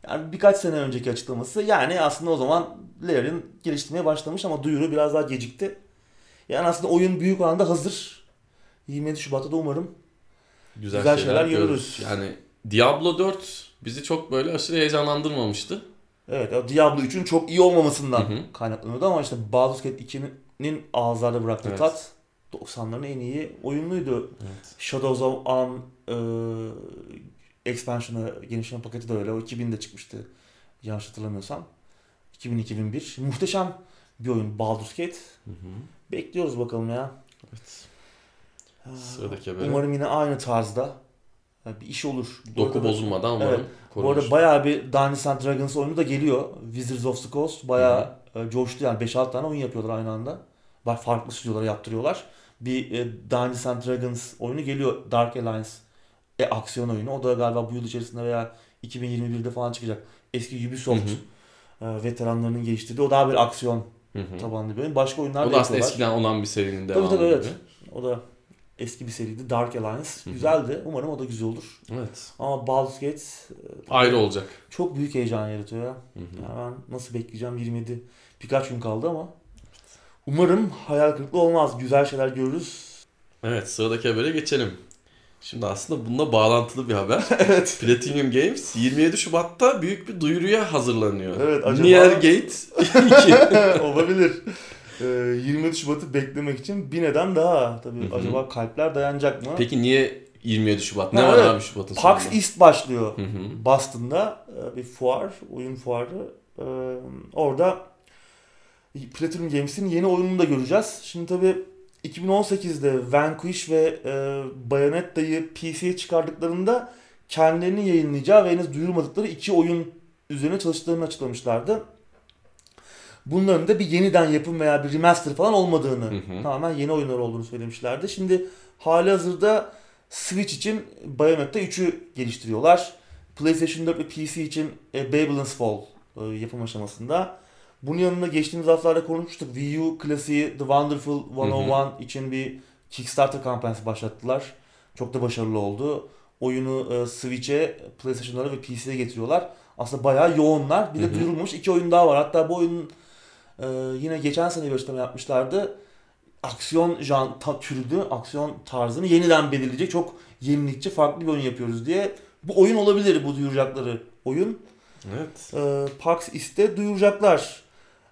Yani birkaç sene önceki açıklaması. Yani aslında o zaman Larian geliştirmeye başlamış ama duyuru biraz daha gecikti. Yani aslında oyun büyük oranda hazır. 27 Şubat'ta da umarım Güzel, Güzel şeyler, şeyler görürüz. Yani Diablo 4 bizi çok böyle aşırı heyecanlandırmamıştı. Evet, o Diablo 3'ün çok iyi olmamasından Hı hı. kaynaklanıyordu ama işte Baldur's Gate 2'nin ağızlarda bıraktığı Evet. tat 90'ların en iyi oyunuydu. Evet. Shadows of Arm e, expansion'ı genişleme paketi de öyle. O 2000'de çıkmıştı. Yanlış hatırlamıyorsam. 2000-2001. Muhteşem bir oyun Baldur's Gate. Hı hı. Bekliyoruz bakalım ya. Evet. Sıradaki habere. Umarım yine aynı tarzda bir iş olur. Doku arada- bozulmadan umarım Evet. Bu arada bayağı bir Dungeons and Dragons oyunu da geliyor. Wizards of the Coast bayağı e, coştu yani 5-6 tane oyun yapıyorlar aynı anda. Bak farklı stüdyolara yaptırıyorlar. Bir e, Dungeons and Dragons oyunu geliyor Dark Alliance e, aksiyon oyunu. O da galiba bu yıl içerisinde veya 2021'de falan çıkacak. Eski Ubisoft Hı e, veteranlarının geliştirdiği o daha bir aksiyon Hı hı. tabanlı bir oyun. Başka oyunlar O da da aslında eskiden olan bir serinin Tabii devamı tabii evet. gibi. O da eski bir seriydi. Dark Alliance. hı. Güzeldi. Umarım o da güzel olur. Evet. Ama Baldur's Gate e, Ayrı olacak. çok büyük heyecan yaratıyor ya. Hı hı. Yani ben nasıl bekleyeceğim 27 birkaç gün kaldı ama umarım hayal kırıklığı olmaz. Güzel şeyler görürüz. Evet sıradaki habere geçelim. Şimdi aslında bununla bağlantılı bir haber. *laughs* evet. Platinum Games 27 Şubat'ta büyük bir duyuruya hazırlanıyor. Evet, acaba- Nier Gate 2. *laughs* Olabilir. Ee, 23 Şubat'ı beklemek için bir neden daha. Tabii Hı hı. acaba kalpler dayanacak mı? Peki niye 27 Şubat? Ne Ha, var evet. abi Şubat'ın PAX sonunda? East başlıyor. Hı hı. Boston'da e, bir fuar, oyun fuarı. Ee, orada Platinum Games'in yeni oyununu da göreceğiz. Şimdi tabii 2018'de Vanquish ve e, Bayonetta'yı PC'ye çıkardıklarında kendilerini yayınlayacağı ve henüz duyurmadıkları iki oyun üzerine çalıştıklarını açıklamışlardı. Bunların da bir yeniden yapım veya bir remaster falan olmadığını, Hı hı. tamamen yeni oyunlar olduğunu söylemişlerdi. Şimdi hali hazırda Switch için Bayonetta 3'ü geliştiriyorlar. PlayStation 4 ve PC için e, Babylon's Fall e, yapım aşamasında. Bunun yanında geçtiğimiz haftalarda konuşmuştuk. Wii U klasiği The Wonderful 101 için bir Kickstarter kampanyası başlattılar. Çok da başarılı oldu. Oyunu e, Switch'e, PlayStation'lara ve PC'ye getiriyorlar. Aslında bayağı yoğunlar. Bir de Hı hı. duyurulmuş iki oyun daha var. Hatta bu oyunun e, yine geçen sene bir açıklama yapmışlardı. Aksiyon jan ta, türünü, aksiyon tarzını yeniden belirleyecek çok yenilikçi farklı bir oyun yapıyoruz diye. Bu oyun olabilir bu duyuracakları oyun. Evet. E, PAX East'te duyuracaklar.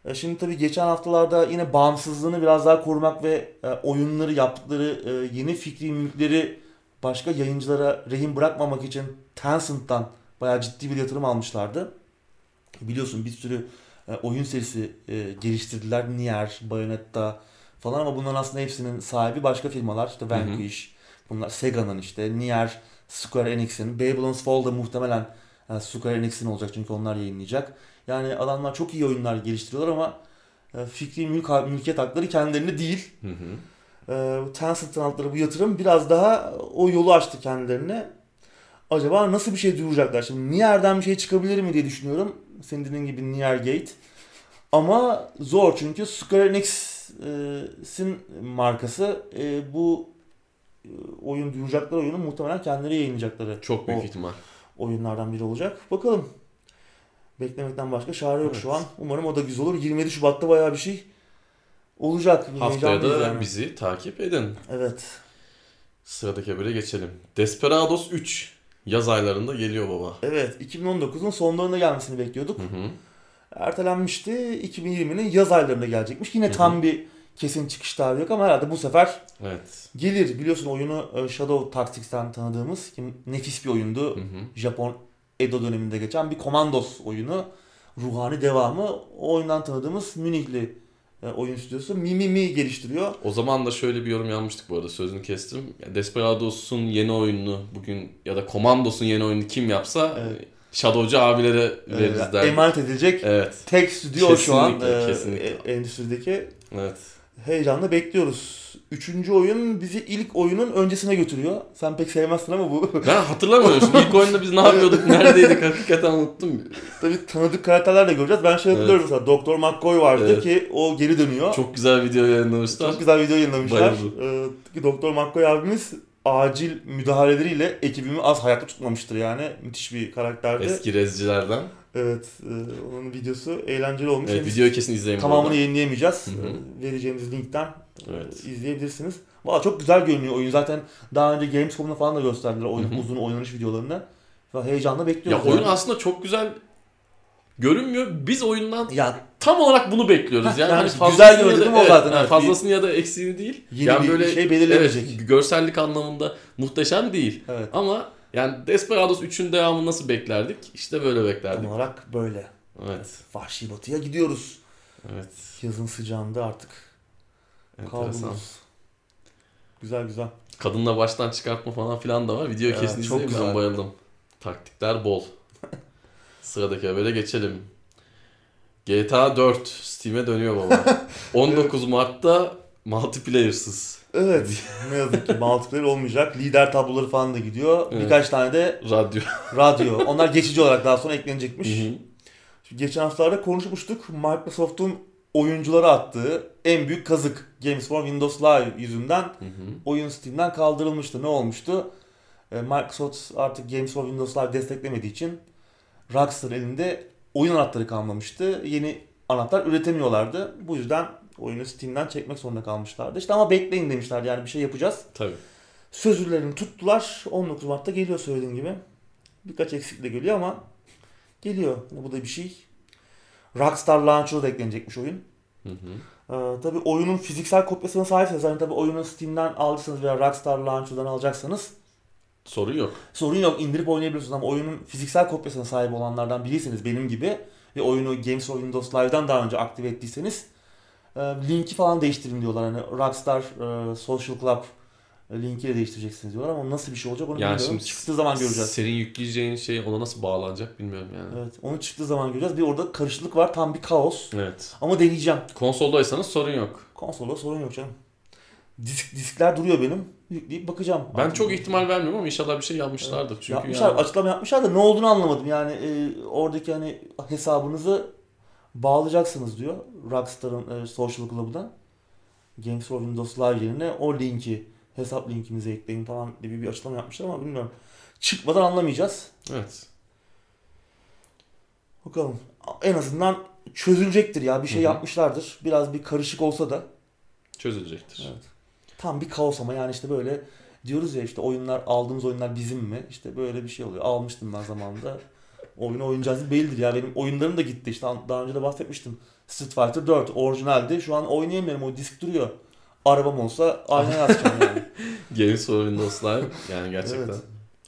E, şimdi tabii geçen haftalarda yine bağımsızlığını biraz daha korumak ve e, oyunları yaptıkları e, yeni fikri mülkleri başka yayıncılara rehin bırakmamak için Tencent'tan bayağı ciddi bir yatırım almışlardı. Biliyorsun bir sürü oyun serisi geliştirdiler. Nier, Bayonetta falan ama bunların aslında hepsinin sahibi başka firmalar. İşte Vanquish, bunlar Sega'nın işte, Nier, Square Enix'in, Babylon's Fall da muhtemelen e, Square Enix'in olacak çünkü onlar yayınlayacak. Yani adamlar çok iyi oyunlar geliştiriyorlar ama e, fikri mülk, mülkiyet hakları kendilerinde değil. Hı hı. E, Tencent'ın aldıkları bu yatırım biraz daha o yolu açtı kendilerine. Acaba nasıl bir şey duyuracaklar? Şimdi Nier'den bir şey çıkabilir mi diye düşünüyorum. Senin dediğin gibi Nier Gate. Ama zor çünkü Square Enix'in markası e, bu e, oyun duyuracakları oyunu muhtemelen kendileri yayınlayacakları Çok büyük o ihtimal. Oyunlardan biri olacak. Bakalım. Beklemekten başka çare yok Evet. şu an. Umarım o da güzel olur. 27 Şubat'ta bayağı bir şey olacak. Haftaya da yani. bizi takip edin. Evet. Sıradaki habere geçelim. Desperados 3 yaz aylarında geliyor baba. Evet. 2019'un sonlarında gelmesini bekliyorduk. Hı hı. Ertelenmişti. 2020'nin yaz aylarında gelecekmiş. Yine Hı hı. tam bir kesin çıkış tarihi yok ama herhalde bu sefer Evet. gelir. Biliyorsun oyunu e, Shadow Tactics'ten tanıdığımız ki nefis bir oyundu. Hı hı. Japon Edo döneminde geçen bir Commandos oyunu. Ruhani devamı. O oyundan tanıdığımız Münihli e, oyun stüdyosu Mimimi geliştiriyor. O zaman da şöyle bir yorum yapmıştık bu arada sözünü kestim. Desperados'un yeni oyununu bugün ya da Commandos'un yeni oyununu kim yapsa Evet. e, Shadow'cu abilere veririz E, derdik. emanet edilecek Evet. tek stüdyo şu an Kesinlikle, e, kesinlikle. e, endüstrideki. Evet. Heyecanla bekliyoruz. Üçüncü oyun bizi ilk oyunun öncesine götürüyor. Sen pek sevmezsin ama bu Ben hatırlamıyorum. İlk oyunda biz ne yapıyorduk, neredeydik hakikaten unuttum. tabii tanıdık karakterler de göreceğiz. Ben şey hatırlıyorum mesela Doktor McCoy vardı Evet. ki o geri dönüyor. Çok güzel video yayınlamışlar. Çok güzel video yayınlamışlar. Bayıldım. Ee, ki Doktor McCoy abimiz acil müdahaleleriyle ekibimi az hayatta tutmamıştır yani. Müthiş bir karakterdi. Eski rezcilerden. Evet, e, onun videosu eğlenceli olmuş. Evet, videoyu kesin izleyin. Tamamını arada. yayınlayamayacağız. Hı hı. Ee, Vereceğimiz linkten Evet. e, izleyebilirsiniz. Valla çok güzel görünüyor oyun. Zaten daha önce Gamescom'da falan da gösterdiler oyun, uzun oynanış videolarını. Heyecanla Ya bekliyoruz. oyun yani. aslında çok güzel görünmüyor. Biz oyundan ya tam olarak bunu bekliyoruz. Yani, yani hani güzel da- o evet, zaten, evet. fazlasını ya da eksiğini değil. Yeni yani bir böyle şey belirlenecek. Evet, görsellik anlamında muhteşem değil. evet. Ama yani Desperados 3'ün devamını nasıl beklerdik? İşte böyle Tam beklerdik. olarak böyle. Evet. Vahşi batıya gidiyoruz. Evet. Yazın sıcağında artık Enteresan. Güzel güzel. Kadınla baştan çıkartma falan filan da var. Videoyu Ya, kesin çok izleyin. Ben güzel. bayıldım. Taktikler bol. *laughs* Sıradaki habere geçelim. GTA 4 Steam'e dönüyor baba. *laughs* 19 Mart'ta multiplayersız. Evet. *laughs* ne yazık ki multiplayer olmayacak. Lider tabloları falan da gidiyor. Evet. Birkaç tane de Radyo. *laughs* radyo. Onlar geçici olarak daha sonra eklenecekmiş. Şimdi Geçen haftalarda konuşmuştuk. Microsoft'un oyunculara attığı en büyük kazık. Games for Windows Live yüzünden Hı hı. oyun Steam'den kaldırılmıştı. Ne olmuştu? E, Microsoft artık Games for Windows Live desteklemediği için Rockstar elinde oyun anahtarı kalmamıştı. Yeni anahtar üretemiyorlardı. Bu yüzden oyunu Steam'den çekmek zorunda kalmışlardı. İşte ama bekleyin demişler yani bir şey yapacağız. Tabii. Sözlerini tuttular. 19 Mart'ta geliyor söylediğim gibi. Birkaç eksikle geliyor ama geliyor. Yani bu da bir şey. Rockstar Launcher'a da eklenecekmiş oyun. Hı hı. Ee, tabii oyunun fiziksel kopyasına sahipseniz hani tabii oyunu Steam'den aldıysanız veya Rockstar Launcher'dan alacaksanız Sorun yok. sorun yok indirip oynayabiliyorsunuz ama oyunun fiziksel kopyasına sahip olanlardan biriyseniz benim gibi ve oyunu Games for Windows Live'dan daha önce aktive ettiyseniz e, linki falan değiştirin diyorlar. Hani Rockstar e, Social Club e, linkiyle değiştireceksiniz diyorlar ama nasıl bir şey olacak onu Yani bilmiyorum. şimdi Çıktığı zaman göreceğiz. Senin yükleyeceğin şey ona nasıl bağlanacak bilmiyorum yani. Evet, onu çıktığı zaman göreceğiz. Bir orada karışıklık var, tam bir kaos. Evet. Ama deneyeceğim. Konsoldaysanız sorun yok. Konsolda sorun yok canım. Disk, diskler duruyor benim. Yükleyip bakacağım. Ben Artık- çok ihtimal vermiyorum ama inşallah bir şey yapmışlardır. Çünkü yapmışlar, yani- açıklama yapmışlar da ne olduğunu anlamadım. Yani e, oradaki hani hesabınızı bağlayacaksınız diyor. Rockstar'ın e, Social Club'dan. Games for Windows Live yerine o linki, hesap linkinize ekleyin falan gibi bir açıklama yapmışlar ama bilmiyorum. Çıkmadan anlamayacağız. Evet. Bakalım. En azından çözülecektir ya. Bir şey Hı hı. yapmışlardır. Biraz bir karışık olsa da. Çözülecektir. Evet. Tam bir kaos ama yani işte böyle diyoruz ya işte oyunlar aldığımız oyunlar bizim mi? İşte böyle bir şey oluyor. Almıştım ben zamanında. Oyunu oynayacağız bellidir ya. Benim oyunlarım da gitti işte daha önce de bahsetmiştim. Street Fighter 4 orijinaldi. Şu an oynayamıyorum. O disk duruyor. Arabam olsa ayna *laughs* yazacağım yani. Games Windows Live yani gerçekten. Evet.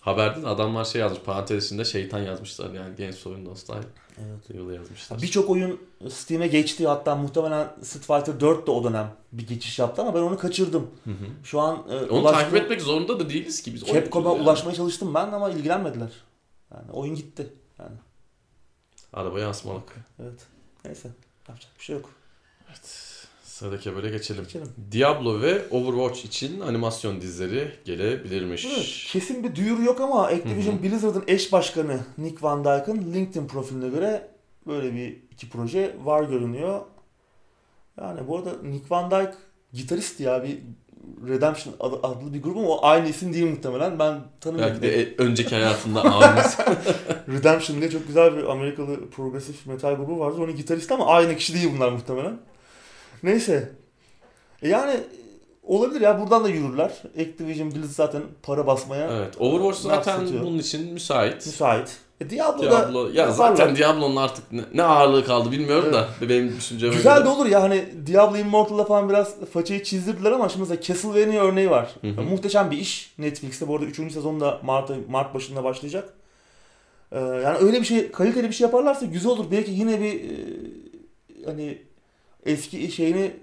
Haberde de adamlar şey yazmış parantez içinde şeytan yazmışlar yani Games Windows Live. Evet. Yolu yazmışlar. Birçok oyun Steam'e geçti. Hatta muhtemelen Street Fighter 4 de o dönem bir geçiş yaptı ama ben onu kaçırdım. Hı hı. Şu an e, Onu ulaştım- takip etmek zorunda da değiliz ki biz. Capcom'a yani. ulaşmaya çalıştım ben ama ilgilenmediler. Yani oyun gitti. Yani Arabaya asmalık. evet. Neyse. Yapacak bir şey yok. Sıradaki habere geçelim. Geçelim. Diablo ve Overwatch için animasyon dizileri gelebilirmiş. Evet, kesin bir duyuru yok ama Activision Hı hı. Blizzard'ın eş başkanı Nick Van Dyke'ın LinkedIn profiline göre böyle bir iki proje var görünüyor. Yani bu arada Nick Van Dyke gitarist ya bir Redemption adlı bir grup ama o aynı isim değil muhtemelen. Ben tanımıyorum. Belki de e- önceki hayatında abimiz. *laughs* Redemption diye çok güzel bir Amerikalı progresif metal grubu vardı. Onun gitaristi ama aynı kişi değil bunlar muhtemelen. Neyse. E Yani olabilir ya buradan da yürürler. Activision Blizzard zaten para basmaya evet. Overwatch zaten yapsatıyor? bunun için müsait. müsait. E Diablo'da Diablo ya zaten Diablo'nun artık ne, ne ağırlığı kaldı bilmiyorum da benim düşünceme Güzel göre. de olur ya hani Diablo Immortal'da falan biraz façayı çizdirdiler ama şimdi mesela Castlevania örneği var. Hı hı. Muhteşem bir iş. Netflix'te bu arada 3. sezonda Mart, Mart başında başlayacak. Ee, yani öyle bir şey kaliteli bir şey yaparlarsa güzel olur. Belki yine bir e, hani eski şeyini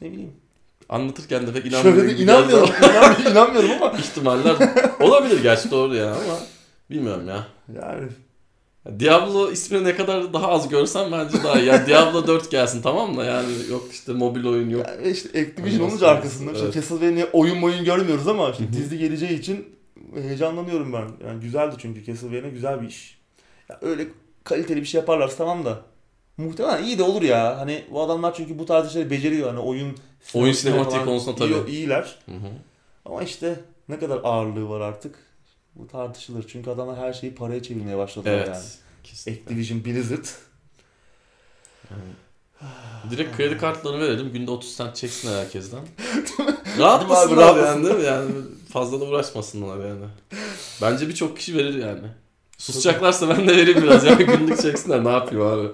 ne bileyim. Anlatırken de pek Şöyle inanmıyorum. de gibi *laughs* inanmıyorum. inanmıyorum, inanmıyorum ama. ihtimaller olabilir gerçi doğru ya ama bilmiyorum ya. Yani Diablo ismini ne kadar daha az görsem bence daha iyi. Yani Diablo 4 gelsin tamam mı? Yani yok işte mobil oyun yok. Yani işte Activision Animasyon olunca arkasında işte evet. Castlevania oyun oyun görmüyoruz ama işte dizi geleceği için heyecanlanıyorum ben. Yani güzeldi çünkü Castlevania güzel bir iş. Ya öyle kaliteli bir şey yaparlarsa tamam da muhtemelen iyi de olur ya. Hani bu adamlar çünkü bu tarz işleri beceriyor. Hani oyun Oyun sinematiği konusunda iyi- tabii. iyiler. Hı hı. Ama işte ne kadar ağırlığı var artık. Bu tartışılır. Çünkü adamlar her şeyi paraya çevirmeye başladılar Evet. yani. Kesinlikle. Activision Blizzard. Direkt kredi kartlarını verelim. Günde 30 cent çeksinler herkesten. *laughs* Değil mi abi, yani değil mi? Yani fazla da uğraşmasınlar yani. Bence birçok kişi verir yani. Susacaklarsa ben de vereyim biraz. Yani *laughs* günlük çeksinler. Ne yapayım abi?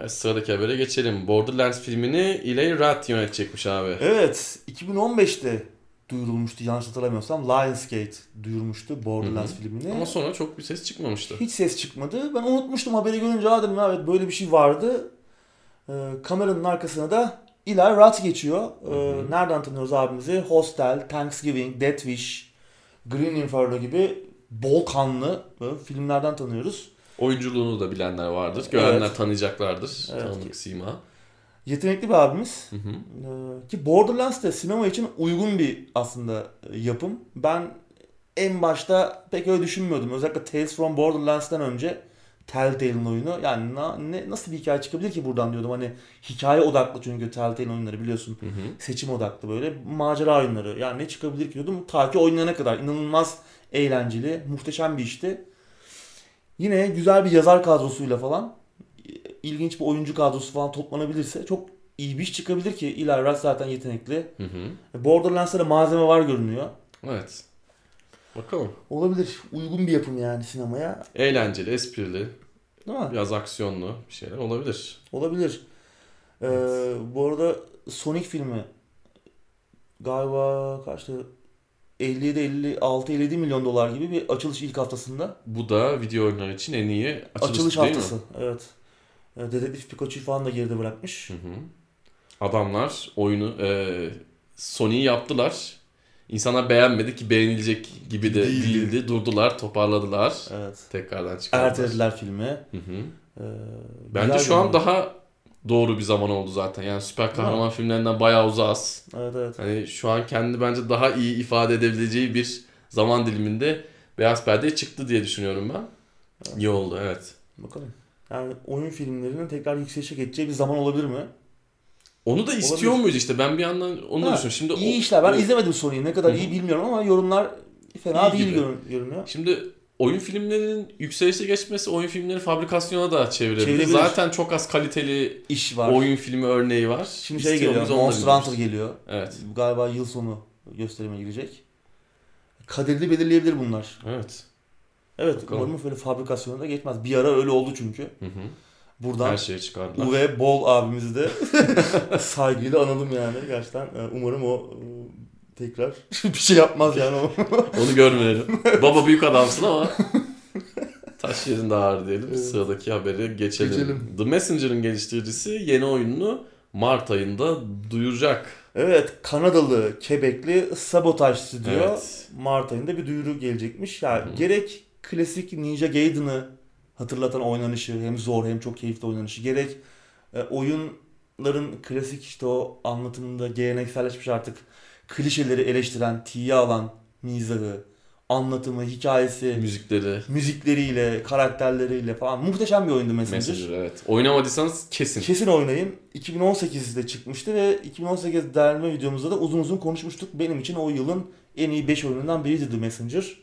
Evet, sıradaki habere geçelim. Borderlands filmini Eli Roth yönetecekmiş abi. Evet, 2015'te duyurulmuştu yanlış hatırlamıyorsam. Lionsgate duyurmuştu Borderlands Hı hı. filmini. Ama sonra çok bir ses çıkmamıştı. Hiç ses çıkmadı. Ben unutmuştum haberi görünce "Aa," dedim evet böyle bir şey vardı. Ee, kameranın arkasına da Eli Roth geçiyor. Ee, nereden tanıyoruz abimizi? Hostel, Thanksgiving, Death Wish, Green Inferno gibi bol kanlı böyle filmlerden tanıyoruz. Oyunculuğunu da bilenler vardır. Görenler Evet. tanıyacaklardır. Evet. Tanıdık sima. Yetenekli bir abimiz. Hı hı. Ee, Ki Borderlands de sinema için uygun bir aslında e, yapım. Ben en başta pek öyle düşünmüyordum. Özellikle Tales from Borderlands'tan önce Telltale'in oyunu. Yani na, ne, nasıl bir hikaye çıkabilir ki buradan diyordum. Hani hikaye odaklı çünkü Telltale oyunları biliyorsun. Hı hı. Seçim odaklı böyle macera oyunları. Yani ne çıkabilir ki diyordum. Ta ki oynayana kadar inanılmaz eğlenceli, muhteşem bir işti. Yine güzel bir yazar kadrosuyla falan ilginç bir oyuncu kadrosu falan toplanabilirse çok iyi bir iş çıkabilir ki Eli Roth zaten yetenekli. Hı hı. Borderlands'ta da malzeme var görünüyor. Evet. Bakalım. Olabilir. Uygun bir yapım yani sinemaya. Eğlenceli, esprili, Değil mi? biraz aksiyonlu bir şeyler olabilir. Olabilir. Ee, bu arada Sonic filmi galiba kaçtı? 57 56 57 milyon dolar gibi bir açılış ilk haftasında. Bu da video oyunları için en iyi açılış, Açılış değil haftası. mi? Evet. Ee, Dedektif Pikachu'yu falan da geride bırakmış. Hı hı. Adamlar oyunu e, Sony'yi yaptılar. İnsanlar beğenmedi ki beğenilecek gibi de Değildi. değildi. Durdular, toparladılar. Evet. Tekrardan çıkardılar. Ertelediler filmi. Hı hı. Ee, Bence şu an daha doğru bir zaman oldu zaten. Yani süper kahraman filmlerinden bayağı uzağız. Evet evet. Hani şu an kendini bence daha iyi ifade edebileceği bir zaman diliminde Beyaz Perdeye çıktı diye düşünüyorum ben. İyi oldu evet. Bakalım. Yani oyun filmlerinin tekrar yükselişe geçeceği bir zaman olabilir mi? Onu da istiyor Olabilir. muyuz işte ben bir yandan onu Ha, düşünüyorum. Şimdi İyi o- işler. Ben o- izlemedim Sony'yi. Ne kadar Hı hı. iyi bilmiyorum ama yorumlar fena İyi değil görünüyor. Şimdi oyun filmlerinin yükselişe geçmesi oyun filmleri fabrikasyona da çevirebilir. Çevirebilir. Zaten çok az kaliteli İş var. oyun filmi örneği var. Şimdi şey geliyor. Monster Hunter geliyor. Evet. Galiba yıl sonu gösterime girecek. Kaderini belirleyebilir bunlar. Evet. Evet Bakalım. umarım böyle fabrikasyona da geçmez. Bir ara öyle oldu çünkü. Hı hı. Buradan Her şeyi çıkardılar. Uwe Boll abimizi de *laughs* saygıyla analım yani. Gerçekten e, umarım o tekrar *laughs* bir şey yapmaz yani o. *laughs* Onu görmeyelim. Baba büyük adamsın ama taş yerinde ağır diyelim. Evet. Sıradaki haberi geçelim. Geçelim. The Messenger'ın geliştiricisi yeni oyununu Mart ayında duyuracak. Evet Kanadalı, Quebec'li Sabotage Studio Evet. Mart ayında bir duyuru gelecekmiş. Yani Hı hı. gerek klasik Ninja Gaiden'ı hatırlatan oynanışı hem zor hem çok keyifli oynanışı gerek e, oyunların klasik işte o anlatımında gelenekselleşmiş artık klişeleri eleştiren, tiye alan mizahı, anlatımı, hikayesi, Müzikleri. müzikleriyle, karakterleriyle falan muhteşem bir oyundu Messenger. Messenger evet. Oynamadıysanız kesin. Kesin oynayın. 2018'de çıkmıştı ve 2018 derleme videomuzda da uzun uzun konuşmuştuk. Benim için o yılın en iyi 5 oyunundan biriydi The Messenger.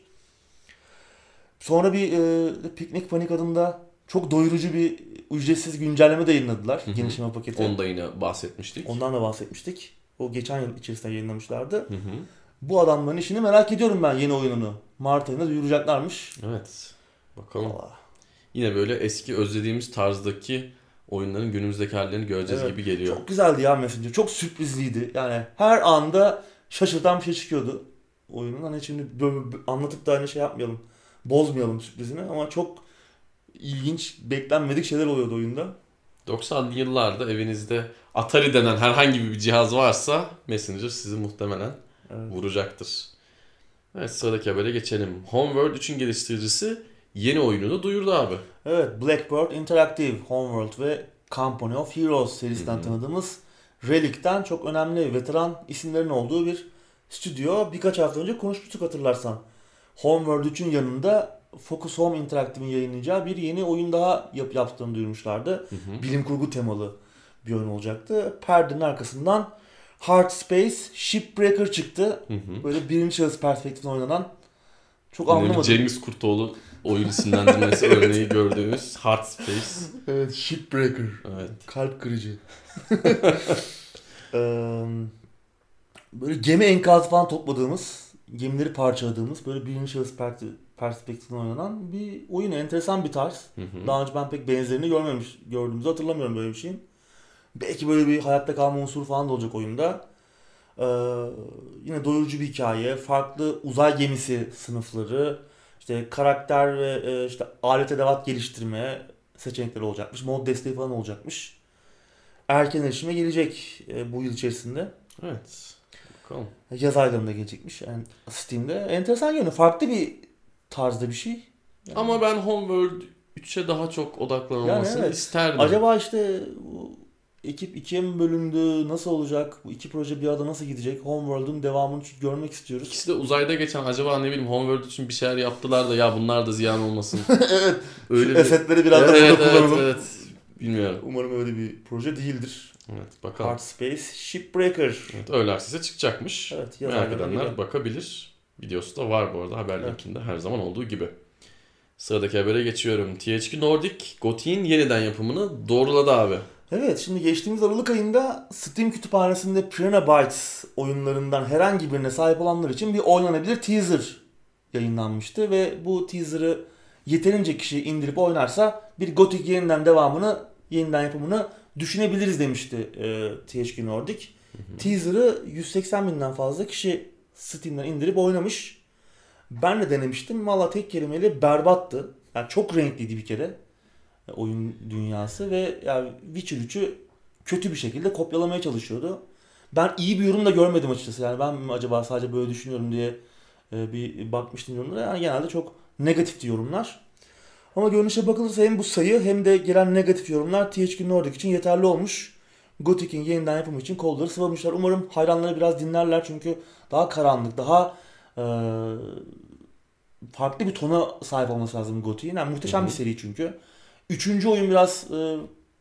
Sonra bir e, Piknik Panik adında çok doyurucu bir ücretsiz güncelleme de yayınladılar. Hı hı. Genişleme paketi. Onu da yine bahsetmiştik. Ondan da bahsetmiştik. O geçen yıl içerisinde yayınlamışlardı. Hı hı. Bu adamların işini merak ediyorum ben yeni oyununu. Mart ayında duyuracaklarmış. Evet. Bakalım. Vallahi. Yine böyle eski özlediğimiz tarzdaki oyunların günümüzdeki hallerini göreceğiz Evet. gibi geliyor. Çok güzeldi ya Messenger. Çok sürprizliydi. Yani her anda şaşırtan bir şey çıkıyordu oyunun. Hani şimdi böyle anlatıp da hani şey yapmayalım. Bozmayalım sürprizini ama çok ilginç, beklenmedik şeyler oluyordu oyunda. 90'lı yıllarda evinizde Atari denen herhangi bir cihaz varsa Messenger sizi muhtemelen Evet. vuracaktır. Evet sıradaki habere geçelim. Homeworld 3'ün geliştiricisi yeni oyununu duyurdu abi. Evet, Blackbird Interactive, Homeworld ve Company of Heroes serisinden Hı hı. tanıdığımız Relic'ten çok önemli veteran isimlerin olduğu bir stüdyo. Birkaç hafta önce konuşmuştuk hatırlarsan. Homeworld 3'ün yanında Focus Home Interactive'in yayınlayacağı bir yeni oyun daha yap yaptığını duyurmuşlardı. Hı hı. Bilim kurgu temalı bir oyun olacaktı. Perdenin arkasından Hard Space Shipbreaker çıktı. Hı hı. Böyle birinci şahıs perspektiften oynanan çok bir anlamadım. Cengiz Kurtoğlu oyun isimlendirmesi *laughs* örneği gördüğümüz Hard Space. Evet, Shipbreaker. Evet. Kalp kırıcı. *laughs* Eee, böyle gemi enkazı falan topladığımız, gemileri parçaladığımız böyle birinci şahıs per- perspektiften oynanan bir oyun. Enteresan bir tarz. Hı hı. Daha önce ben pek benzerini görmemiş, gördüğümüzü hatırlamıyorum böyle bir şeyin. Belki böyle bir hayatta kalma unsuru falan da olacak oyunda. Ee, yine doyurucu bir hikaye, farklı uzay gemisi sınıfları, işte karakter ve e, işte alet edevat geliştirme seçenekleri olacakmış. Mod desteği falan olacakmış. Erken erişime gelecek e, bu yıl içerisinde. Evet. Bakalım. Yaz aylarında gelecekmiş yani Steam'de. Enteresan yönü. Farklı bir tarzda bir şey. Yani- Ama ben Homeworld 3'e daha çok odaklanılmasını Yani evet. isterdim. Acaba işte ekip ikiye mi bölündü? Nasıl olacak? Bu iki proje bir arada nasıl gidecek? Homeworld'un devamını görmek istiyoruz. İkisi de uzayda geçen acaba ne bileyim Homeworld için bir şeyler yaptılar da ya bunlar da ziyan olmasın. *laughs* evet. Öyle Şu esetleri biraz da evet, burada evet, kullanalım. evet. Bilmiyorum. Umarım öyle bir proje değildir. Evet bakalım. Hard Space Shipbreaker. Evet, öyle aksese çıkacakmış. Evet, Merak edenler geliyor. bakabilir. Videosu da var bu arada haber Evet. linkinde her zaman olduğu gibi. Sıradaki habere geçiyorum. THQ Nordic Gothi'nin yeniden yapımını doğruladı abi. Evet şimdi geçtiğimiz Aralık ayında Steam kütüphanesinde Piranha Bytes oyunlarından herhangi birine sahip olanlar için bir oynanabilir teaser yayınlanmıştı ve bu teaser'ı yeterince kişi indirip oynarsa bir Gothic yeniden devamını, yeniden yapımını düşünebiliriz demişti e, THQ Nordic. Teaser'ı 180 binden fazla kişi Steam'den indirip oynamış. Ben de denemiştim. Valla tek kelimeyle berbattı. Yani çok renkliydi bir kere e, oyun dünyası ve yani Witcher 3'ü kötü bir şekilde kopyalamaya çalışıyordu. Ben iyi bir yorum da görmedim açıkçası. Yani ben mi acaba sadece böyle düşünüyorum diye e, bir bakmıştım yorumlara. Yani genelde çok negatifti yorumlar. Ama görünüşe bakılırsa hem bu sayı hem de gelen negatif yorumlar THQ Nordic için yeterli olmuş. Gothic'in yeniden yapımı için kolları sıvamışlar. Umarım hayranları biraz dinlerler çünkü daha karanlık, daha e, farklı bir tona sahip olması lazım Gothic'in. Yani muhteşem Hı hı. bir seri çünkü. Üçüncü oyun biraz e,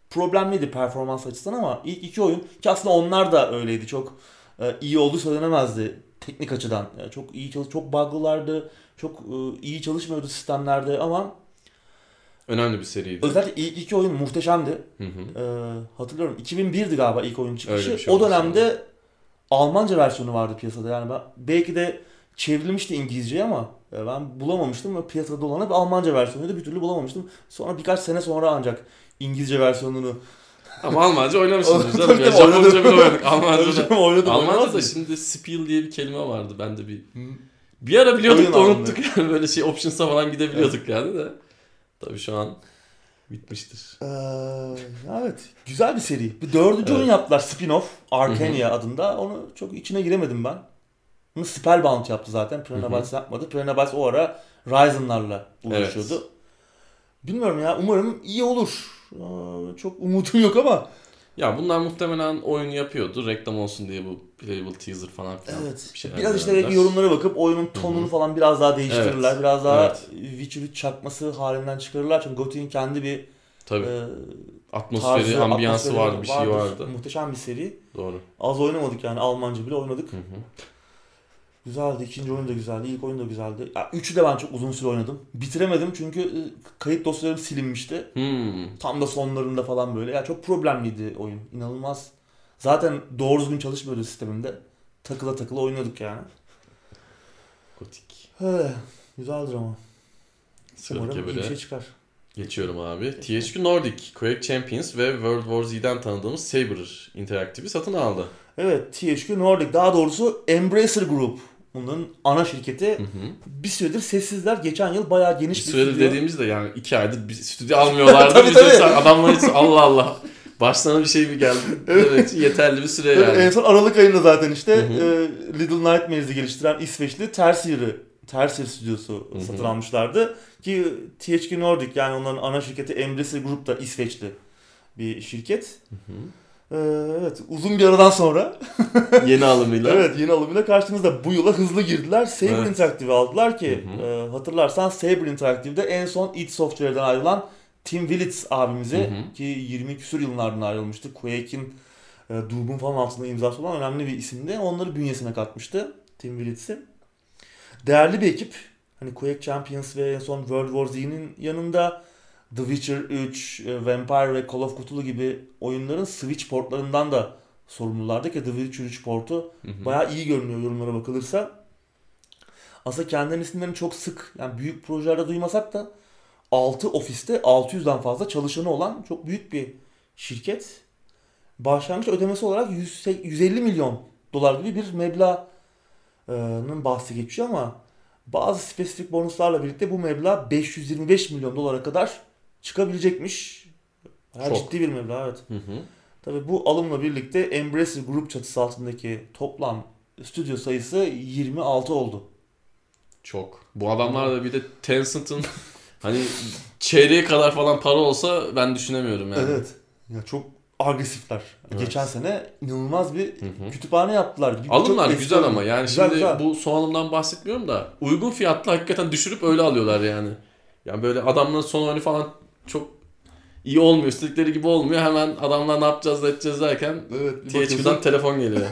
problemliydi performans açısından ama ilk iki oyun ki aslında onlar da öyleydi. Çok e, iyi olduğu söylenemezdi teknik açıdan. Yani çok iyi çalış çok bug'lılardı. Çok e, iyi çalışmıyordu sistemlerde ama Önemli bir seriydi. özellikle ilk iki oyun muhteşemdi. Hı hı. E, hatırlıyorum 2001'di galiba ilk oyun çıkışı. Şey o dönemde Almanca versiyonu vardı piyasada. Yani ben, belki de çevrilmişti İngilizceye ama e, ben bulamamıştım ve piyasada olan hep Almanca versiyonuydu. Bir türlü bulamamıştım. Sonra birkaç sene sonra ancak İngilizce versiyonunu Ama Almanca oynamışsınız canım. ya. Japonca bile oynadık. Almanca da. oynadım. Almanca da şimdi spiel diye bir kelime vardı. Ben de bir bir ara biliyorduk Oyun da unuttuk yani *laughs* böyle şey options'a falan gidebiliyorduk yani de. Tabii şu an bitmiştir. Ee, evet. Güzel bir seri. Bir dördüncü Evet. oyun yaptılar spin-off. Arcania adında. Onu çok içine giremedim ben. Bunu Spellbound yaptı zaten. Bytes yapmadı. Piranha Bytes o ara Ryzen'larla uğraşıyordu. Bilmiyorum ya. Umarım iyi olur. Ee, çok umudum yok ama. Ya bunlar muhtemelen oyunu yapıyordu. Reklam olsun diye bu playable teaser falan filan. Evet. bir şeyler biraz işte belki yorumlara bakıp oyunun tonunu Hı hı. falan biraz daha değiştirirler. Evet. Biraz daha Evet. Witcher 3 çakması halinden çıkarırlar. Çünkü Gothic'in kendi bir Tabii. e, Atmosferi, tarzı, ambiyansı atmosferi vardı, bir şey vardır. vardı. Muhteşem bir seri. Doğru. Az oynamadık yani Almanca bile oynadık. Hı hı. Güzeldi. İkinci oyun da güzeldi. ilk oyun da güzeldi. Ya, üçü de ben çok uzun süre oynadım. Bitiremedim çünkü e, kayıt dosyalarım silinmişti. Hmm. Tam da sonlarında falan böyle. Ya çok problemliydi oyun. İnanılmaz. Zaten doğru düzgün çalışmıyordu sistemimde. Takıla takıla oynuyorduk yani. Gotik. He, güzeldir ama. Sıradaki Umarım iyi bir şey çıkar. geçiyorum abi. THQ Nordic, Quake Champions ve World War Z'den tanıdığımız Saber Interactive'i satın aldı. Evet THQ Nordic daha doğrusu Embracer Group. Bunların ana şirketi. Hı hı. Bir süredir sessizler. Geçen yıl bayağı Bir geniş bir, süredir stüdyo- dediğimizde yani iki aydır bir stüdyo *laughs* almıyorlardı. Tabii, tabii. adamlar hiç Allah Allah. Başlarına bir şey mi geldi? *laughs* evet yeterli bir süre Evet, En yani. son Aralık ayında zaten işte Hı hı. e, Little Nightmares'i geliştiren İsveçli Tertiary, Tertiary stüdyosu Hı hı. satın almışlardı. Ki THQ Nordic yani onların ana şirketi Embracer Group da İsveçli bir şirket. Hı E, evet uzun bir aradan sonra. *laughs* Yeni alımıyla. evet yeni alımıyla karşımızda bu yıla hızlı girdiler. Saber Evet. Interactive'i aldılar ki Hı hı. e, hatırlarsan Saber Interactive'de en son id Software'den ayrılan Tim Willits abimize Hı hı. ki 20 küsur yıllardan ayrılmıştı. Quake'in e, Doom'un falan altında imzası olan önemli bir isimdi. Onları bünyesine katmıştı Tim Willits'i. Değerli bir ekip. Hani Quake Champions ve en son World War Z'nin yanında The Witcher 3, e, Vampire ve Call of Cthulhu gibi oyunların Switch portlarından da sorumlulardı ki The Witcher 3 portu Hı hı. bayağı iyi görünüyor yorumlara bakılırsa. Aslında kendilerinin isimlerini çok sık yani büyük projelerde duymasak da 6 ofiste 600'den fazla çalışanı olan çok büyük bir şirket. Başlangıç ödemesi olarak 100 150 milyon dolar gibi bir meblağın bahsi geçiyor ama bazı spesifik bonuslarla birlikte bu meblağ 525 milyon dolara kadar çıkabilecekmiş. Bayağı Çok. ciddi bir meblağ evet. Hı hı. Tabii bu alımla birlikte Embracer Group çatısı altındaki toplam stüdyo sayısı 26 oldu. Çok. Bu adamlar da bir de Tencent'ın *laughs* hani çeyreğe kadar falan para olsa ben düşünemiyorum yani. Evet. Ya çok agresifler. Evet. Geçen sene inanılmaz bir Hı hı. kütüphane yaptılar. Bir- Alımlar güzel ama yani Güzel, şimdi güzel. bu son alımdan bahsetmiyorum da uygun fiyatla hakikaten düşürüp öyle alıyorlar yani. Yani böyle adamların son oyunu falan çok iyi olmuyor. istedikleri gibi olmuyor. Hemen adamlar ne yapacağız da edeceğiz derken Evet, THQ'dan telefon geliyor. *laughs*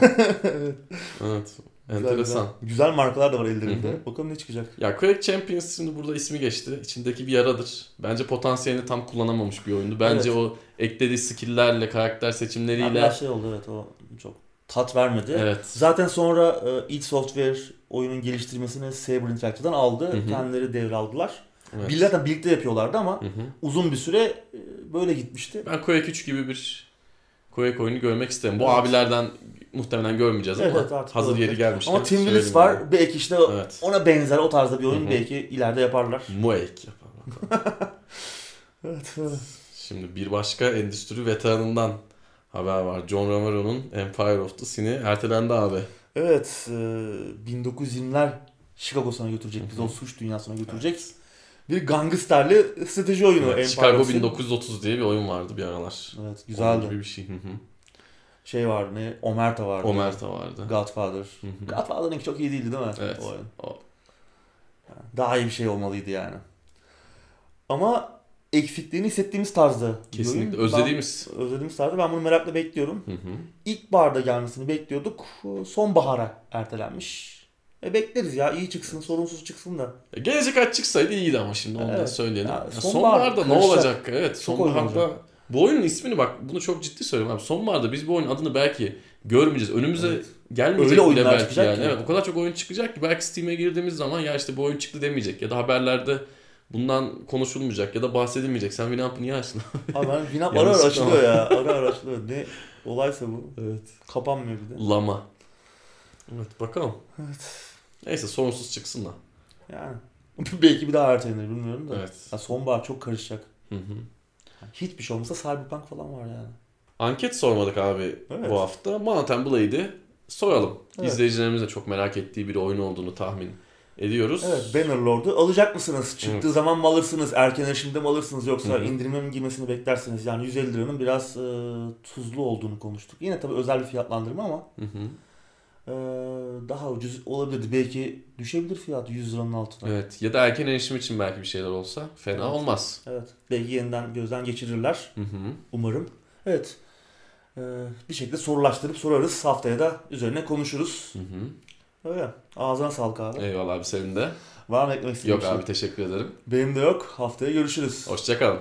evet. Güzel, Enteresan. Güzel, Güzel markalar da var ellerinde. Hı hı. Bakalım ne çıkacak. Ya Quake Champions şimdi burada ismi geçti. İçindeki bir yaradır. Bence potansiyelini tam kullanamamış bir oyundu. Bence Evet. o eklediği skill'lerle, karakter Yani seçimleriyle biraz şey oldu evet o çok tat vermedi. evet. Zaten sonra e, id Software oyunun geliştirmesini Saber Interactive'dan aldı. Hı hı. Kendileri devraldılar. Evet. Bir zaten birlikte yapıyorlardı ama Hı hı. uzun bir süre e, böyle gitmişti. Ben Quake 3 gibi bir Quake oyunu görmek isterim. Bu Evet. abilerden muhtemelen görmeyeceğiz Evet, ama evet, artık hazır yeri gelmişken. Ama Tim Willis var. yani. Belki işte Evet. ona benzer o tarzda bir oyun Hı hı. belki ileride yaparlar. Muek yapar bakalım. *laughs* Evet. Şimdi bir başka endüstri veteranından haber var. John Romero'nun Empire of the Sin'i ertelendi abi. Evet. e, 1920'ler Chicago'suna götürecek. Bizi o suç dünyasına götürecek. Bir gangsterli strateji oyunu. Evet, Chicago of Sin. 1930 diye bir oyun vardı bir aralar. Evet Onun güzeldi. gibi bir şey. Şey vardı ne? Omerta vardı. Omerta vardı. Godfather. Godfather'ınki çok iyi değildi değil mi? Evet. O oyun. O- Daha iyi bir şey olmalıydı yani. Ama eksikliğini hissettiğimiz tarzda. Kesinlikle oyun. özlediğimiz. Ben, özlediğimiz tarzda. Ben bunu merakla bekliyorum. Hı hı. İlkbaharda gelmesini bekliyorduk. Sonbahara ertelenmiş. E bekleriz ya iyi çıksın sorunsuz çıksın da. E, Gelecek ay çıksaydı iyiydi ama şimdi onu da Evet. söyleyelim. Ya, Ya, sonbahar sonbaharda ne olacak? Evet sonbaharda bu oyunun ismini bak bunu çok ciddi söylüyorum abi. Sonbaharda biz bu oyunun adını belki görmeyeceğiz. Önümüze Evet. gelmeyecek Öyle bile belki yani. ki. Evet, o kadar çok oyun çıkacak ki belki Steam'e girdiğimiz zaman ya işte bu oyun çıktı demeyecek ya da haberlerde bundan konuşulmayacak ya da bahsedilmeyecek. Sen Winamp'ı niye açtın? Abi ben *laughs* Winamp ara ara açılıyor ya. *laughs* Ara ara açılıyor. Ne olaysa bu. evet. Kapanmıyor bir de. Lama. Evet bakalım. Evet. Neyse sorunsuz çıksın da. Yani. *laughs* Belki bir daha ertelenir bilmiyorum da. Evet. Ya sonbahar çok karışacak. Hı hı. Hiçbir şey olmasa Cyberpunk falan var yani. Anket sormadık abi Evet. bu hafta. And Blade'i soralım. Evet. İzleyicilerimiz de çok merak ettiği bir oyun olduğunu tahmin ediyoruz. Evet Bannerlord'u alacak mısınız? Çıktığı Evet. zaman mı alırsınız? Erken erişimde mi alırsınız? Yoksa indirime mi girmesini beklersiniz? Yani 150 liranın biraz e, tuzlu olduğunu konuştuk. Yine tabii özel bir fiyatlandırma ama Hı hı. E, daha ucuz olabilirdi. Belki düşebilir fiyat 100 liranın altına. Evet. Evet. Ya da erken erişim için belki bir şeyler olsa fena Evet. olmaz. Belki yeniden gözden geçirirler. Hı hı. Umarım. Evet. E, bir şekilde sorulaştırıp sorarız. Haftaya da üzerine konuşuruz. Hı hı. Öyle. Ağzına sağlık abi. Eyvallah abi senin de. Var mı eklemek istediğin Yok şey? abi teşekkür ederim. Benim de yok. Haftaya görüşürüz. Hoşçakalın.